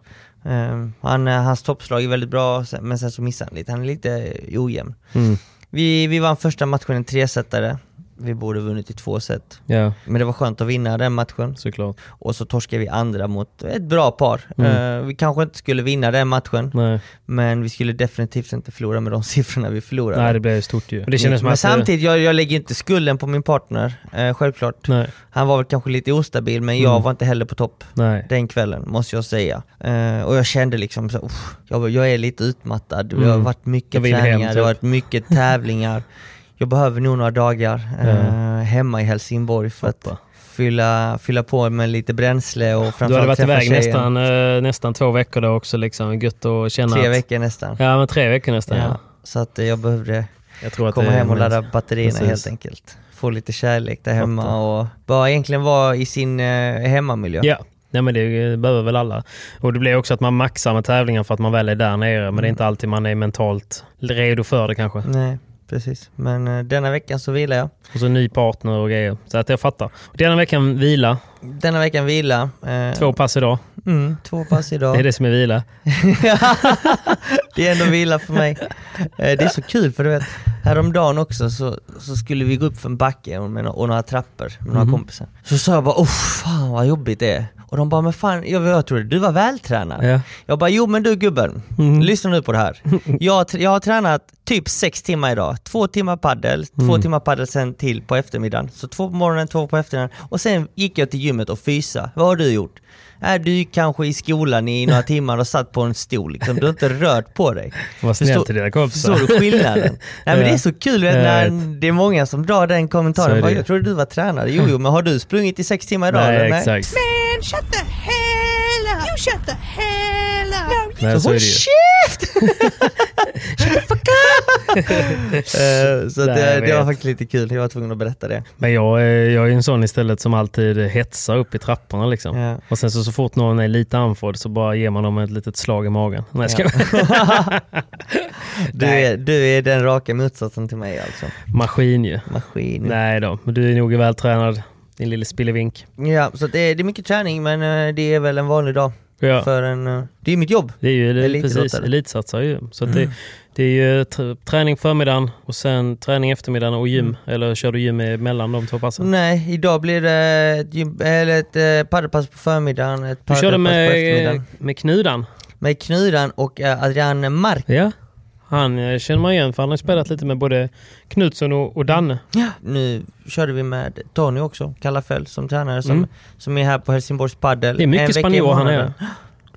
Eh, han, hans toppslag är väldigt bra men sen så missar han lite, han är lite ojämn. Mm. Vi, vi vann första matchen en tresetare. Vi borde vunnit i två set. Ja, Men det var skönt att vinna den matchen. såklart. Och så torskade vi andra mot ett bra par. Mm. Eh, vi kanske inte skulle vinna den matchen, Nej, men vi skulle definitivt inte förlora med de siffrorna vi förlorade. Nej det blev stort ju. Och Det kändes som men att... samtidigt, jag, jag lägger inte skulden på min partner, eh, självklart. Nej, Han var väl kanske lite ostabil, men jag Mm. var inte heller på topp nej. den kvällen, måste jag säga. Eh, och jag kände liksom så, "Uff, jag, jag är lite utmattad, det har Mm. varit mycket vill hem, träningar, det har typ. varit mycket tävlingar. Jag behöver nog några dagar eh, hemma i Helsingborg för att Fattar. fylla, fylla på med lite bränsle och Du hade framförallt varit iväg tjejen. nästan, eh, nästan två veckor då också liksom. Gött att känna Tre att... veckor nästan. Ja men tre veckor nästan ja. Ja, så att eh, jag behövde Jag att komma hem och ladda batterierna Precis. helt enkelt. Få lite kärlek där hemma och bara egentligen vara i sin eh, hemmamiljö. Ja. Nej men det behöver väl alla. Och det blir också att man maxar med tävlingar för att man väl är där nere. Men Mm. det är inte alltid man är mentalt redo för det kanske. Nej, precis. Men eh, denna veckan så vilar jag. Och så ny partner och grejer. Så att jag fattar. Denna veckan vila. Denna veckan vila. Eh, Två pass idag. Mm, två pass idag. Det är det som är vila. det är ändå vila för mig. Eh, Det är så kul för du vet, häromdagen också så, så skulle vi gå upp för en backe och, med, och några trappor med några Mhm. kompisar. Så sa jag bara oh fan vad jobbigt det är. Och de bara men fan, jag, jag trodde du var vältränad. Ja. Jag bara jo men du gubben, Mm. lyssna nu på det här. Jag, jag har tränat typ sex timmar idag. Två timmar paddel, två Mm. timmar paddel sen till på eftermiddagen. Så två på morgonen, två på eftermiddagen. Och sen gick jag till gymmet och fysa. Vad har du gjort? Är du gick i skolan i några timmar och satt på en stol liksom. Du har inte rört på dig. Var snäll Förstår- till dina kompisar. Förstår du skillnaden? Nej men det är så kul vet, när det är många som drar den kommentaren. Bara, jag trodde du var tränare. Jo, jo, men har du sprungit i sex timmar idag? Nej, eller? exakt. Man, shut the hell up! You shut the hell! Nej, Så håll käft! Eh, så Nej, det, det var faktiskt lite kul, jag var tvungen att berätta det. Men jag, är- jag är en sån istället som alltid hetsar upp i trapporna liksom. Ja. Och sen så, så fort någon är lite andfådd så bara ger man dem ett litet slag i magen. Nej, ska Du är, du är den raka motsatsen till mig alltså. Maskin ju. Maskin. Nej då, men du är nog vältränad. Din lille spillevink. Ja, så det, är, det är mycket träning men eh, det är väl en vanlig dag. Ja. För en, eh, det är mitt jobb. Det är ju det, Elitidrottare. precis, elitsatsare ju. Så Mm. det, det är ju tr- träning förmiddagen och sen träning eftermiddagen och gym. Mm. Eller kör du gym med- mellan de två passen? Nej, idag blir det ett, gym, eller ett eh, padelpass på förmiddagen, ett Du körde padelpass på med, eftermiddagen. med Knudan? Med Knudan och eh, Adrian Mark. Ja. Han eh, känner man igen för han har spelat lite med både Knutsson och, och Danne. Ja. Nu körde vi med Tony också, Kallafell som tränare som, Mm. som är här på Helsingborgs padel. Det är mycket spanjor han är.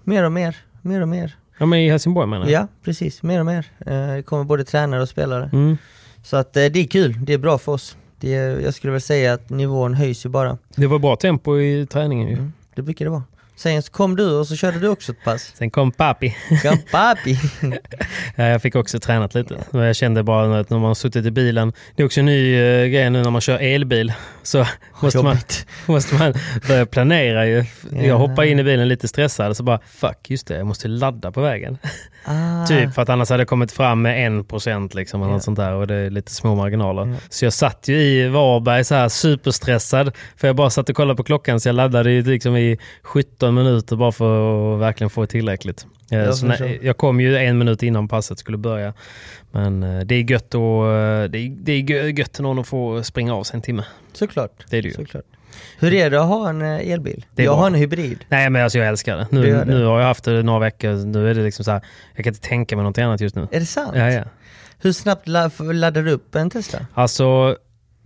Mer och mer, mer och mer. Ja men i Helsingborg menar jag. Ja, precis. Mer och mer. Eh, Det kommer både tränare och spelare. Mm. Så att eh, det är kul, det är bra för oss. Det är, jag skulle väl säga att nivån höjs ju bara. Det var bra tempo i träningen ju. Mm. Det brukar det vara. Sen kom du och så körde du också ett pass. Sen kom Papi. Kom papi! Ja, jag fick också tränat lite. Jag kände bara att när man suttit i bilen. Det är också en ny uh, grej nu när man kör elbil. Så måste man, måste man börja planera ju. Ja. Jag hoppar in i bilen lite stressad så bara fuck just det, jag måste ladda på vägen. Ah. Typ för att annars hade jag kommit fram med en procent liksom, eller något sånt där och det är lite små marginaler. Ja. Så jag satt ju i Varberg så här superstressad för jag bara satt och kollade på klockan så jag laddade ju liksom i 17 15 minuter bara för att verkligen få tillräckligt. Eh, Jag så när, jag kom ju en minut innan passet skulle börja. Men eh, det är gött, och, eh, det är, det är gö- gött någon att få springa av sig en timme. Såklart. Det är det ju. Såklart. Hur är det att ha en elbil? Jag bra. har en hybrid. Nej men alltså jag älskar det. Nu, det. nu har jag haft det några veckor, nu är det liksom så här, jag kan inte tänka mig något annat just nu. Är det sant? Ja, ja. Hur snabbt la- laddar du upp en Tesla? Alltså,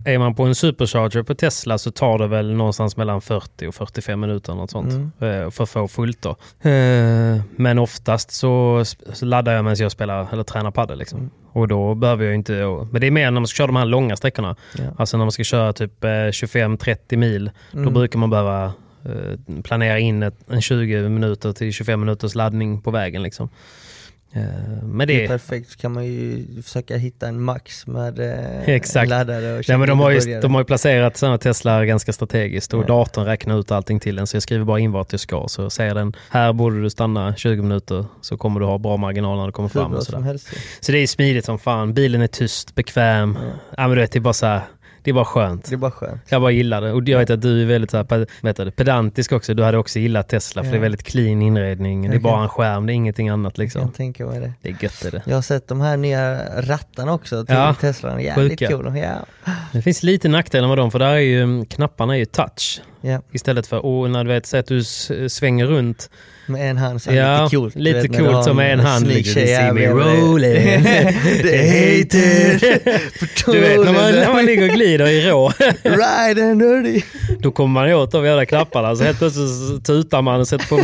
är man på en supercharger på Tesla så tar det väl någonstans mellan 40 och 45 minuter något sånt Mm. eh, för att få fullt då. Eh, Men oftast så, laddar jag medan jag spelar eller tränar padel liksom. Mm. Och då behöver jag inte... Men det är mer när man ska köra de här långa sträckorna. Ja. Alltså när man ska köra typ eh, 25-30 mil. Då Mm. brukar man behöva eh, planera in ett, en 20 minuter till 25 minuters laddning på vägen liksom. Eh, Men Det är det... perfekt, så kan man ju försöka hitta en max med eh, Exakt. laddare och Nej, men de, har ju, de har ju placerat sådana Tesla ganska strategiskt och Ja. datorn räknar ut allting till en. Så jag skriver bara in vart jag ska. Så säger den, här borde du stanna 20 minuter så kommer du ha bra marginal när du kommer Hur fram. Och sådär. Så det är smidigt som fan. Bilen är tyst, bekväm. Ja. men du vet, det är bara så här, det är bara skönt. Det är bara skönt. Jag bara gillar det. Och jag vet att du är väldigt så här, vet du, pedantisk också. Du hade också gillat Tesla för Ja. det är väldigt clean inredning. Det är Jag bara en skärm, det är ingenting annat Jag liksom. kan tänka mig det. Det är gött är det. Jag har sett de här nya rattarna också till Ja, Teslan, jävligt coola. Ja. Det finns lite nackdelar med dem för där är ju knapparna är ju touch. Ja. Istället för, och när du vet, säg att du svänger runt. Med en hand så Ja, lite coolt. lite vet, coolt som med en hand. snygg Liksom, tjej "You see me rolling." The hater! Du vet, när man, när man ligger och glider i rå, Ride and dirty! då kommer man åt de jävla knapparna. Så helt plötsligt så tutar man och sätter på,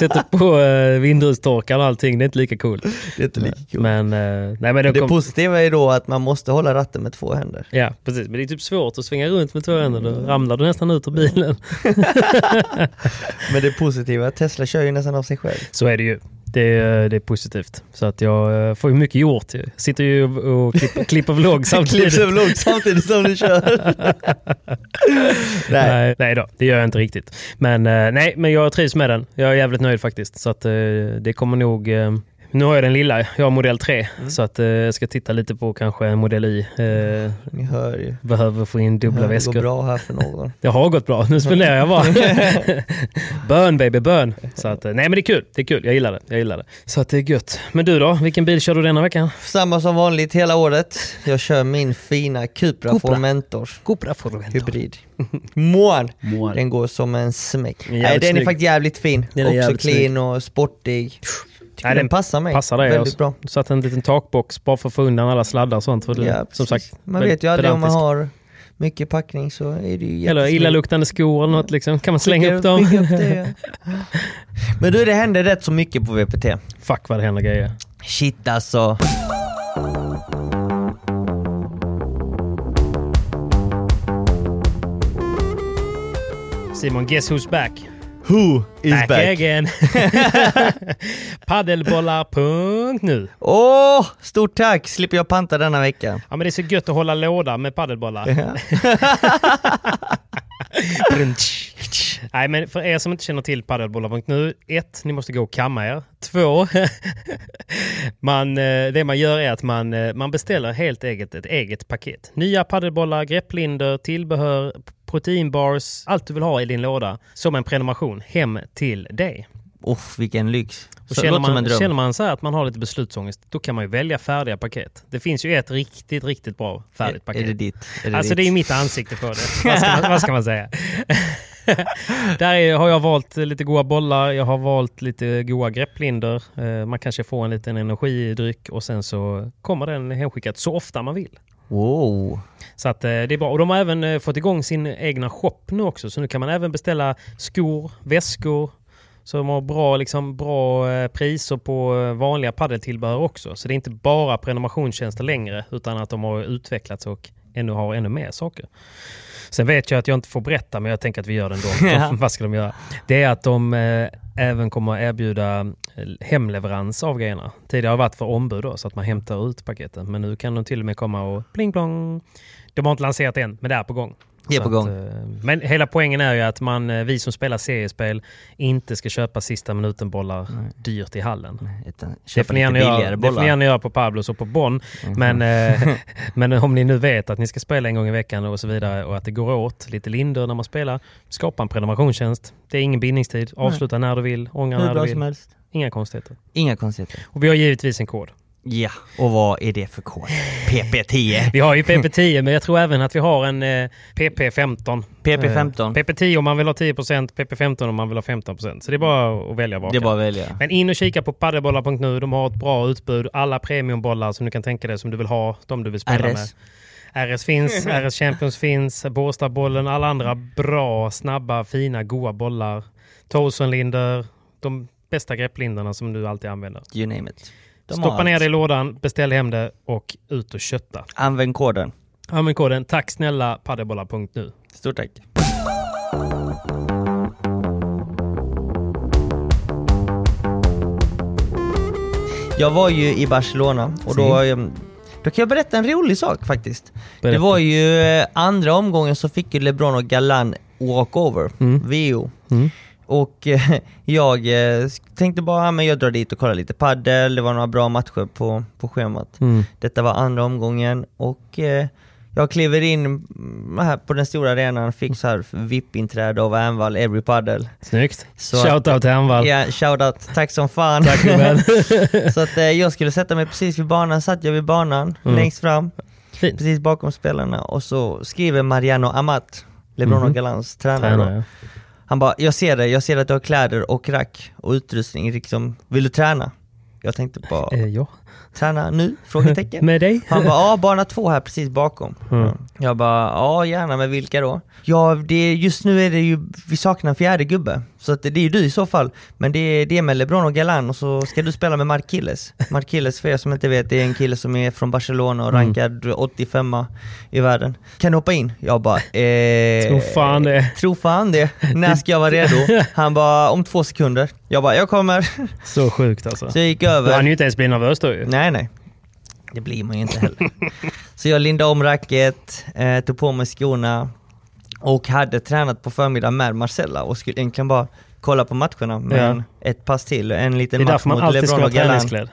sätter på uh, vindrutetorkaren och allting. Det är inte lika coolt. Det är inte lika coolt. Men, eh, nej, men Det kom, positiva är då att man måste hålla ratten med två händer. Ja, precis. Men det är typ svårt att svänga runt med två händer. Då ramlar du nästan ut ur bilen. Men det positiva, Tesla kör ju nästan av sig själv. Så är det ju. Det är, det är positivt. Så att jag eh, får ju mycket gjort. Jag sitter ju och och klipper, klipper vlogg samtidigt. Klipps över långt samtidigt som du kör. nej. Nej, nej då, det gör jag inte riktigt. Men eh, nej, men jag trivs med den. Jag är jävligt nöjd faktiskt. Så att eh, det kommer nog... Nu har jag den lilla, jag har modell 3. Mm. Så att eh, jag ska titta lite på kanske modell Y. Eh, Ni hör ju. behöver få in dubbla Det går väskor. bra här för någon. Det har gått bra, nu spenderar jag bara. bön baby, bön. Så att, eh, nej men det är kul, det är kul, jag gillar det. Jag gillar det. Så att det är gött. Men du då, vilken bil kör du denna veckan? Samma som vanligt hela året. Jag kör min fina Cupra, Cupra. Formentor Cupra Formentor. hybrid. Mån! Mån. Den går som en smäck. Den är den är snygg. faktiskt jävligt fin. Den är Också clean och sportig. Nej, den passar mig Passar dig. väldigt bra. satt en liten takbox bara för att få undan alla sladdar och sånt. För du, Ja, som sagt, man vet ju aldrig om man har mycket packning så är det ju Eller illaluktande skor eller något liksom. Kan man slänga upp dem? skicka upp det, ja. Men du, det händer rätt så mycket på VPT. Fuck vad det händer grejer. Shit alltså. Simon, guess who's back? Who is back, back? again. Paddelbollar.nu Åh, stort tack! Slipper jag panta denna vecka. Ja men det är så gött att hålla låda med paddelbollar. Nej men för er som inte känner till paddelbollar.nu. Ett, ni måste gå och kamma er. Två, man, eh, det man gör är att man, eh, man beställer helt eget ett eget paket. Nya paddelbollar, grepplinder, tillbehör, proteinbars, allt du vill ha i din låda som en prenumeration hem till dig. Uff, vilken lyx. Och Så känner, man, känner man så att man har lite beslutsångest, då kan man ju välja färdiga paket. Det finns ju ett riktigt, riktigt bra färdigt Är- paket. Är det ditt? Är det alltså ditt? det är mitt ansikte på det. Vad ska man, vad ska man säga? Där är, har jag valt lite goda bollar, jag har valt lite goda grepplinder. Eh, man kanske får en liten energidryck och sen så kommer den hemskickat så ofta man vill. Wow. Så att, eh, det är bra. Och de har även eh, fått igång sin egna shop nu också. Så nu kan man även beställa skor, väskor. Så de har bra, liksom, bra priser på vanliga paddeltillbehör också. Så det är inte bara prenumerationstjänster längre utan att de har utvecklats och ännu har ännu mer saker. Sen vet jag att jag inte får berätta men jag tänker att vi gör det ändå. Vad ska de göra? Det är att de eh, även kommer att erbjuda eh, hemleverans av grejerna. Tidigare har det varit för ombud då, så att man hämtar ut paketen. Men nu kan de till och med komma och pling plong. De har inte lanserat än, men det är på gång. Det är på gång. Att, eh, men hela poängen är ju att man, eh, vi som spelar seriespel inte ska köpa sista minuten-bollar dyrt i hallen. Utan Det får, ni gärna göra, det får ni gärna göra på Pablos och på Bonn. Mhm. Men, eh, men om ni nu vet att ni ska spela en gång i veckan och så vidare och att det går åt lite linder när man spelar, skapa en prenumerationstjänst. Det är ingen bindningstid. Avsluta när du vill, ångra Hur när du bra vill. som helst. Inga konstigheter. Inga konstigheter. Och vi har givetvis en kod. Ja, och vad är det för kod? PP10. Vi har ju PP10 men jag tror även att vi har en eh, PP15. PP15. Eh, PP10 om man vill ha 10%, PP15 om man vill ha 15%. Så det är bara att välja Det är bara att välja. Men in och kika på paddelbollar.nu. De har ett bra utbud. Alla premiumbollar som du kan tänka dig som du vill ha. De du vill spela RS. med. RS finns, RS Champions finns, Båstadbollen, alla andra bra, snabba, fina, goa bollar. Towsonlinder, de bästa grepplinderna som du alltid använder. You name it. De Stoppa ner det i lådan, beställ hem det och ut och kötta. Använd koden. Använd koden tack snälla paddelbollar.nu. Stort tack. Jag var ju i Barcelona och då, eh, då kan jag berätta en rolig sak faktiskt. Det Berätta. var ju eh, andra omgången så fick ju LeBron och Galan walkover, Mm. VO. Mm. Och eh, jag eh, tänkte bara, men jag drar dit och kollar lite paddel. det var några bra matcher på, på schemat. Mm. Detta var andra omgången och eh, jag kliver in mm, här på den stora arenan, fick så här VIP-inträde av Anvall, Every Paddle. Snyggt. Så Shoutout till Anvall. Ja, shoutout. Tack som fan. Tack så att eh, jag skulle sätta mig precis vid banan, satt jag vid banan, Mm. längst fram, Fint. precis bakom spelarna och så skriver Mariano Amat, LeBron Mhm. och Galans tränare. Tränare. Han bara, jag ser det, jag ser att du har kläder och rack och utrustning, liksom, vill du träna? Jag tänkte bara, Eh, ja träna nu? Frågetecken. Med dig? Han bara, ja bana två här precis bakom. Mm. Jag bara, ja gärna, men vilka då? Ja, det, just nu är det ju, vi saknar en fjärde gubbe. Så att det, det är ju du i så fall. Men det, är- det är med LeBron och Galan och så ska du spela med Marquilles. Marquilles, för er som inte vet, det är en kille som är från Barcelona och Mm. rankad 85 i världen. Kan du hoppa in? Jag bara, eh, Tror fan det. Tro fan det. När ska jag vara redo? Han bara, om två sekunder. Jag bara, jag kommer. Så sjukt alltså. Så jag gick Du över. hann ju inte ens bli nervös då ju. Nej, nej. Det blir man ju inte heller. så jag lindade om racket, eh, tog på mig skorna och hade tränat på förmiddagen med Marcella och skulle egentligen bara kolla på matcherna men ett pass till, en Det liten är match därför man mot alltid ska LeBron vara och Galan träningsklädd.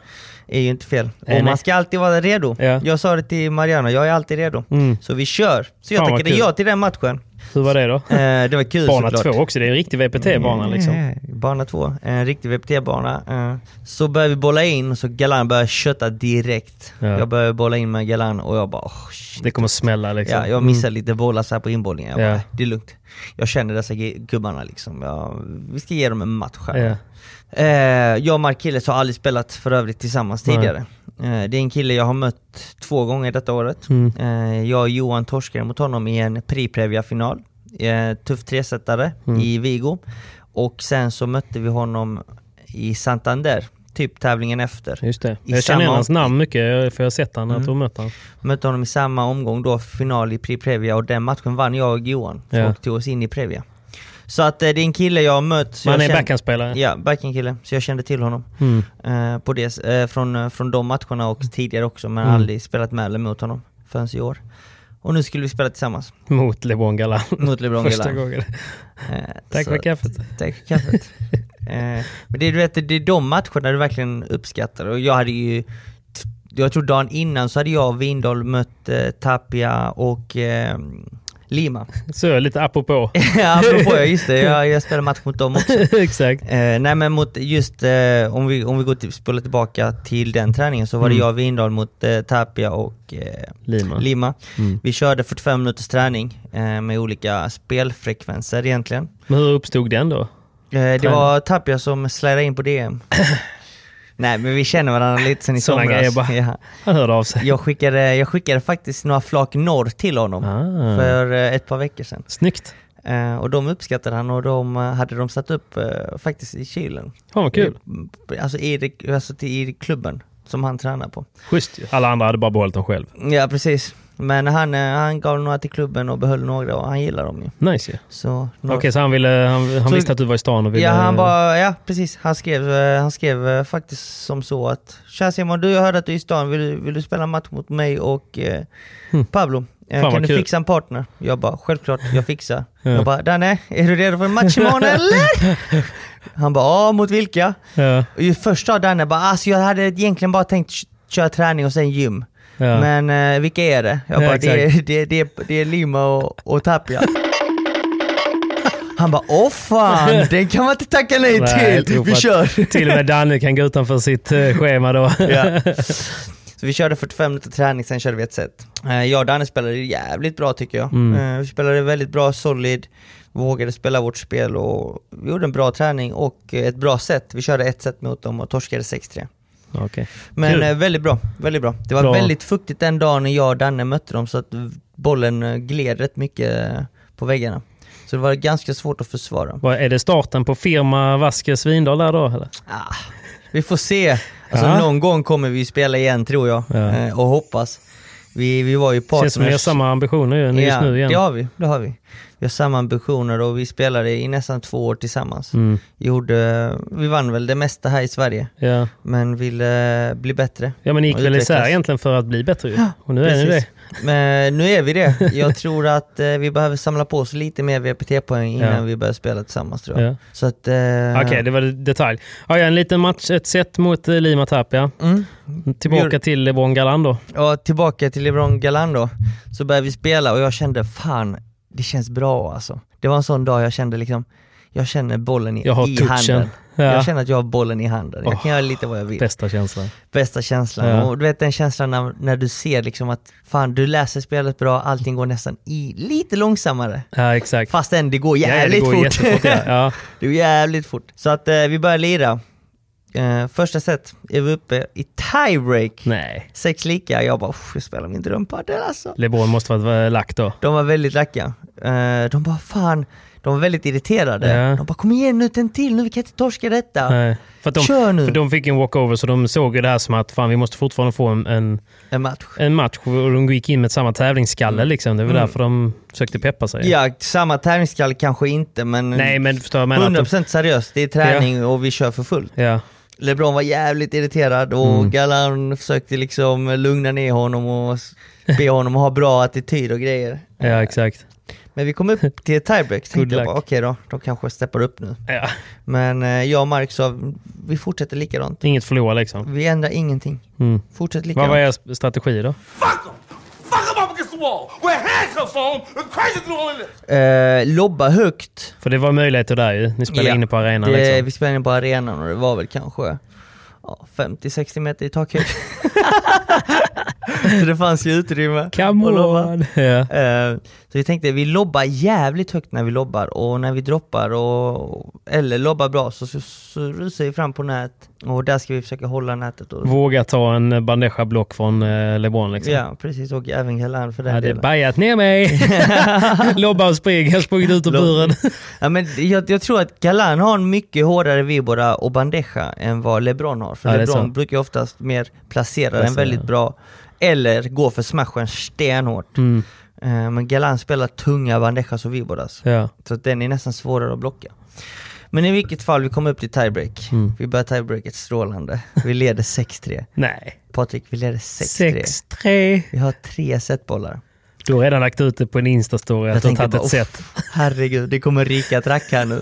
är ju inte fel. Nej, och man ska alltid vara redo. Ja. Jag sa det till Mariana, jag är alltid redo. Mm. Så vi kör. Så jag Fan, tackade ja till den matchen. Hur var det då? Eh, det var kul Bana såklart. två också, det är en riktig VPT-bana liksom. Eh, Bana två, en riktig VPT-bana. Eh, Så började vi bolla in och så Galan började kötta direkt. Ja. Jag började bolla in med Galan och jag bara oh, shit. Det kommer smälla liksom. Ja, jag missade lite bollar så på inbollningen. Jag Ja. bara, det är lugnt. Jag känner dessa gubbarna liksom. Jag, vi ska ge dem en match här. Ja. Eh, jag och Markilles har aldrig spelat för övrigt tillsammans tidigare. Eh, det är en kille jag har mött två gånger detta året. Mm. Eh, jag och Johan torskade mot honom i en Pri-Previa-final. Eh, tuff tresetare Mm. i Vigo. Och sen så mötte vi honom i Santander, typ tävlingen efter. Just det. I Jag känner igen hans namn mycket för jag har sett han, Mm. att mött han. Mötte honom i samma omgång då, final i Pri-Previa och den matchen vann jag och Johan. Ja. Och tog oss in i Previa. Så att eh, det är en kille jag har mött. jag är backhandspelare. Ja, backhandkille. Så jag kände till honom. Mm. Eh, på det, eh, från, eh, från de matcherna och tidigare också, men Mm. aldrig spelat med eller mot honom förrän i år. Och nu skulle vi spela tillsammans Mot LeBron Galan. mot LeBron Första Galan. gången. Eh, Tack så- för kaffet. Tack för kaffet. eh, men det, du vet, det är de matcherna du verkligen uppskattar och jag hade ju jag tror dagen innan så hade jag och Windahl mött eh, Tapia och eh, Lima. Så lite apropå. ja, apropå, ja, just det, jag, jag spelade match mot dem också. Exakt. Eh, nej men mot just, eh, om vi, om vi går till, spolar tillbaka till den träningen så var det Mm. jag och Windahl mot eh, Tapia och eh, Lima. Lima. Mm. Vi körde 45 minuters träning eh, med olika spelfrekvenser egentligen. Men hur uppstod den då? Eh, det var Tapia som slidade in på DM. nej men vi känner varandra lite sen i Såna somras. grejer bara. Ja. Han hörde av sig. Jag, skickade, jag skickade faktiskt några flak norr till honom Ah. för eh, ett par veckor sedan. Snyggt. Eh, och de uppskattade han och de eh, hade de satt upp eh, faktiskt i kylen. Fan vad kul. Alltså i, alltså i klubben som han tränar på. Schysst. Alla andra hade bara behållit dem själv. Ja precis. Men han, eh, han gav några till klubben och behöll några och han gillar dem ju. Nice ju. Så, Okej, så han, ville, han, han Så- visste att du var i stan och ville... Ja han bara, ja precis. Han skrev, eh, han skrev eh, faktiskt som så att Tja Simon, du jag hörde att du är i stan, vill, du- vill du spela match mot mig och eh, Hmm. Pablo? Vad kan du kul. fixa en partner? Jag bara, självklart, jag fixar. Ja. Jag bara, Danne, är du redo för en match imorgon eller? Han bara, ja mot vilka? Ja, Och först sa Danne bara, alltså jag hade egentligen bara tänkt köra träning och sen gym. Ja. Men eh, vilka är det? Jag Ja, bara, det, är, exakt. det, är- det, är, det är Lima och, och Tapia. Han bara, åh fan, den kan man inte tacka nej, Nej, till. Vi kör. Till och med Danne kan gå utanför sitt eh, schema då. Ja. Så vi körde 45 minuter träning, sen körde vi ett set. Eh, Jag och Danne spelade jävligt bra tycker jag. Mm. Eh, Vi spelade väldigt bra, solid, vågade spela vårt spel och vi gjorde en bra träning och ett bra set. Vi körde ett set mot dem och torskade 6-3. Okej. Men Kul. eh, väldigt bra, väldigt bra. Det var Bra. väldigt fuktigt den dagen när jag och Danne mötte dem så att bollen eh, gled rätt mycket eh, på väggarna. Så det var ganska svårt att försvara. Vad, Är det starten på firma Vaskes Vindal där då? Eller? Ah, vi får se. Alltså Ja. någon gång kommer vi spela igen tror jag. Ja. Och hoppas. Vi, vi var ju partners. Känns som ni har samma ambitioner ju, just ja, nu igen. det har vi. Det har vi. Vi har samma ambitioner och vi spelade i nästan två år tillsammans. Mm. Gjorde, vi vann väl det mesta här i Sverige, Ja. men ville bli bättre. ja, men ni gick väl isär egentligen för att bli bättre ju. Och nu är ni det. Precis. Men nu är vi det. Jag tror att eh, vi behöver samla på oss lite mer VPT-poäng innan Ja. vi börjar spela tillsammans tror jag. Ja. Så att... Eh, Okej, det var detalj. Ja, ja, en liten match, ett set mot eh, Lima Tapia. mm. Tillbaka gjorde- till LeBron Galan då. Och tillbaka till LeBron Galan då, så började vi spela och jag kände fan, det känns bra alltså. Det var en sån dag jag kände liksom, jag känner bollen i, Jag i handen. Ja. Jag känner att jag har bollen i handen. Jag Åh, kan göra lite vad jag vill. Bästa känslan. Bästa känslan. Ja. Och du vet den känslan när, när du ser liksom att fan, du läser spelet bra, allting går nästan i lite långsammare. Ja, exakt. Fastän det går Ja, ja, jävligt det går fort. Ja. Det går jävligt fort. Så att eh, vi börjar lira. Eh, första set är vi uppe i tiebreak. Nej, Sex lika, jag bara "Uff, jag spelar min drömpadel alltså. LeBron måste vara lagt då. De var väldigt lacka. Eh, de bara fan, de var väldigt irriterade. Ja. De bara kom igen nu, en till nu, vi kan inte torska detta. Nej. För, de, Kör nu. för de fick en walkover så de såg ju det här som att fan vi måste fortfarande få en, en, En match. en match och de gick in med samma tävlingsskalle liksom. Det var Mm. därför de försökte peppa sig. Ja, samma tävlingskall kanske inte men Nej men du förstår vad jag menar. att 100% seriöst, det är träning och vi kör för fullt. de- Ja. LeBron var jävligt irriterad och Mm. Galan försökte liksom lugna ner honom och be honom att ha bra attityd och grejer. ja, exakt. Men vi kom upp till tiebreak, tänkte jag bara okej då, de kanske steppar upp nu. Ja. Men eh, jag och Mark sa, vi fortsätter likadant. Inget förlora liksom. Vi ändrar ingenting. Mm. Fortsätt Vad likadant. var er strategi då? Fuck him up against the wall with handcuffs on crazy doing this. Eh, lobba högt. För det var möjligheter där ju. Ni spelade Ja. inne på arenan Det, liksom. Vi spelade inne på arenan och det var väl kanske ja, 50-60 meter i takhöjd. så det fanns ju utrymme Come on! Ja. Eh, så vi tänkte vi lobbar jävligt högt när vi lobbar och när vi droppar och, eller lobbar bra så, så, så rusar vi fram på nät och där ska vi försöka hålla nätet. Och, Våga ta en bandeja-block från eh, LeBron liksom. ja precis och även Galan för den Hade delen. bajat ner mig! Lobba och spring, jag sprungit ut ur buren. Ja, men jag, jag tror att Galan har en mycket hårdare vibora och bandeja än vad LeBron har. För Ja, LeBron brukar oftast mer placera den väldigt bra. Eller gå för smashen stenhårt. Mm. Eh, men Galan spelar tunga bandejas och viboras. Ja. Så den är nästan svårare att blocka. Men i vilket fall, vi kom upp till tiebreak. Mm. Vi börjar tiebreaket strålande. Vi leder 6-3. Nej. Patrik, vi leder 6-3. 6-3. Vi har tre setbollar. Du har redan lagt ut det på en Insta-story att du har tagit ett set. "Uff, Herregud, det kommer rika track här nu.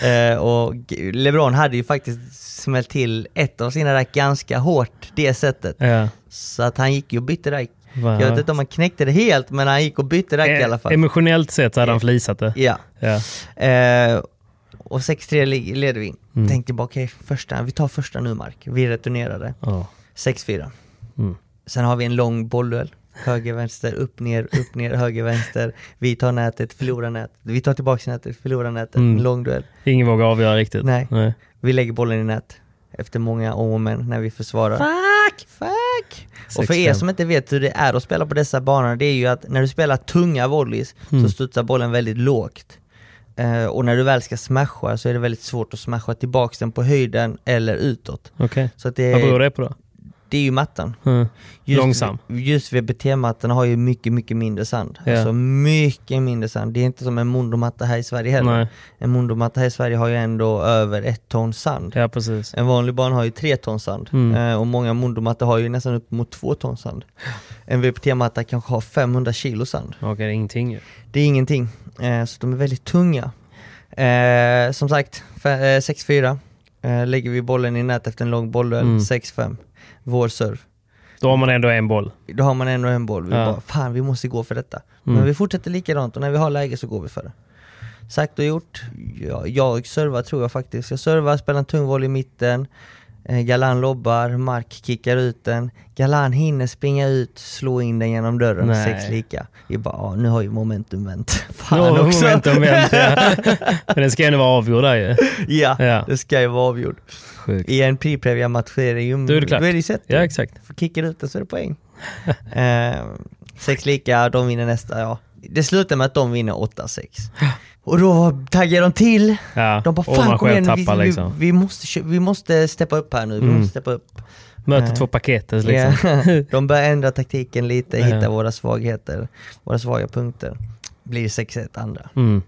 eh, och LeBron hade ju faktiskt smält till ett av sina rack ganska hårt det sättet. Ja. Så att han gick ju och bytte rack. Va? Jag vet inte om han knäckte det helt, men han gick och bytte rack i alla fall. Emotionellt sett så hade han flisat det. Ja. Ja. Eh, och 6-3 li- leder vi. Mm. Tänkte bara okej, första, vi tar första nu Mark. Vi returnerade. Ja. 6-4. Mm. Sen har vi en lång bollduell. Höger, vänster, upp, ner, upp, ner, höger, vänster. Vi tar nätet, förlorar nätet. Vi tar tillbaka nätet, förlorar nätet. Mm. En lång duell. Ingen vågar avgöra riktigt. Nej. Nej. Vi lägger bollen i nät. Efter många om och men när vi försvarar. Fuck! Fuck! Och för 6-5. er som inte vet hur det är att spela på dessa banor, det är ju att när du spelar tunga volleys Mm. så studsar bollen väldigt lågt. Eh, och när du väl ska smasha så är det väldigt svårt att smasha tillbaks den på höjden eller utåt. Okej. Det, Vad beror det på då? Det är ju mattan. Mm. Just, Långsam. Just VBT-mattorna har ju mycket, mycket mindre sand. Ja. Alltså mycket mindre sand. Det är inte som en Mondo-matta här i Sverige heller. Nej. En Mondo-matta här i Sverige har ju ändå över ett ton sand. Ja, precis. En vanlig bana har ju tre ton sand. Mm. Eh, och många Mondo-mattor har ju nästan upp mot två ton sand. En VPT-matta kanske har 500 kilo sand. Okej, det är ingenting ju. Det är ingenting. Eh, så de är väldigt tunga. Eh, som sagt, fe- eh, 6-4. Eh, lägger vi bollen i nät efter en lång bollduell, Mm. 6-5. Vår serve. Då har man ändå en boll. Då har man ändå en boll. Vi Ja. bara, fan vi måste gå för detta. Mm. Men vi fortsätter likadant och när vi har läge så går vi för det. Sagt och gjort. Jag, jag servar tror jag faktiskt. Jag servar, spelar en tung volley i mitten. Eh, Galan lobbar, Mark kickar ut den. Galan hinner springa ut, slå in den genom dörren, Nej. sex lika. Vi bara, ah, nu har ju momentum vänt. Fan Nu har också. momentum vänt, ja. Men den ska ju ändå vara avgjord där ju. ja, Ja. det ska ju vara avgjord. Sjukt. I en pre match är det ju... Då är det klart. Då är det ju sett. Ja, exakt. För kickar du ut så är det poäng. eh, sex lika, de vinner nästa, ja. Det slutar med att de vinner 8-6. Och då taggar de till. Ja. De bara fan kom igen, vi, tappar vi, liksom. vi, måste, kö- vi måste steppa upp här nu, vi Mm. måste steppa upp. Möter Eh, två paketet liksom. De börjar ändra taktiken lite, hitta våra svagheter, våra svaga punkter. Blir 6-1 andra. Mm.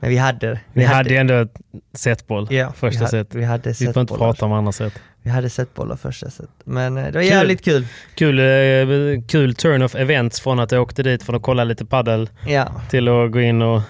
Men vi hade... Vi hade ju ändå ett setboll Ja, första vi hade, set. vi hade Vi får inte prata om andra set. Vi hade setbollar första set. Men eh, det var Kul. jävligt kul. Kul, eh, kul turn of events från att jag åkte dit för att kolla lite paddel Ja. till att gå in och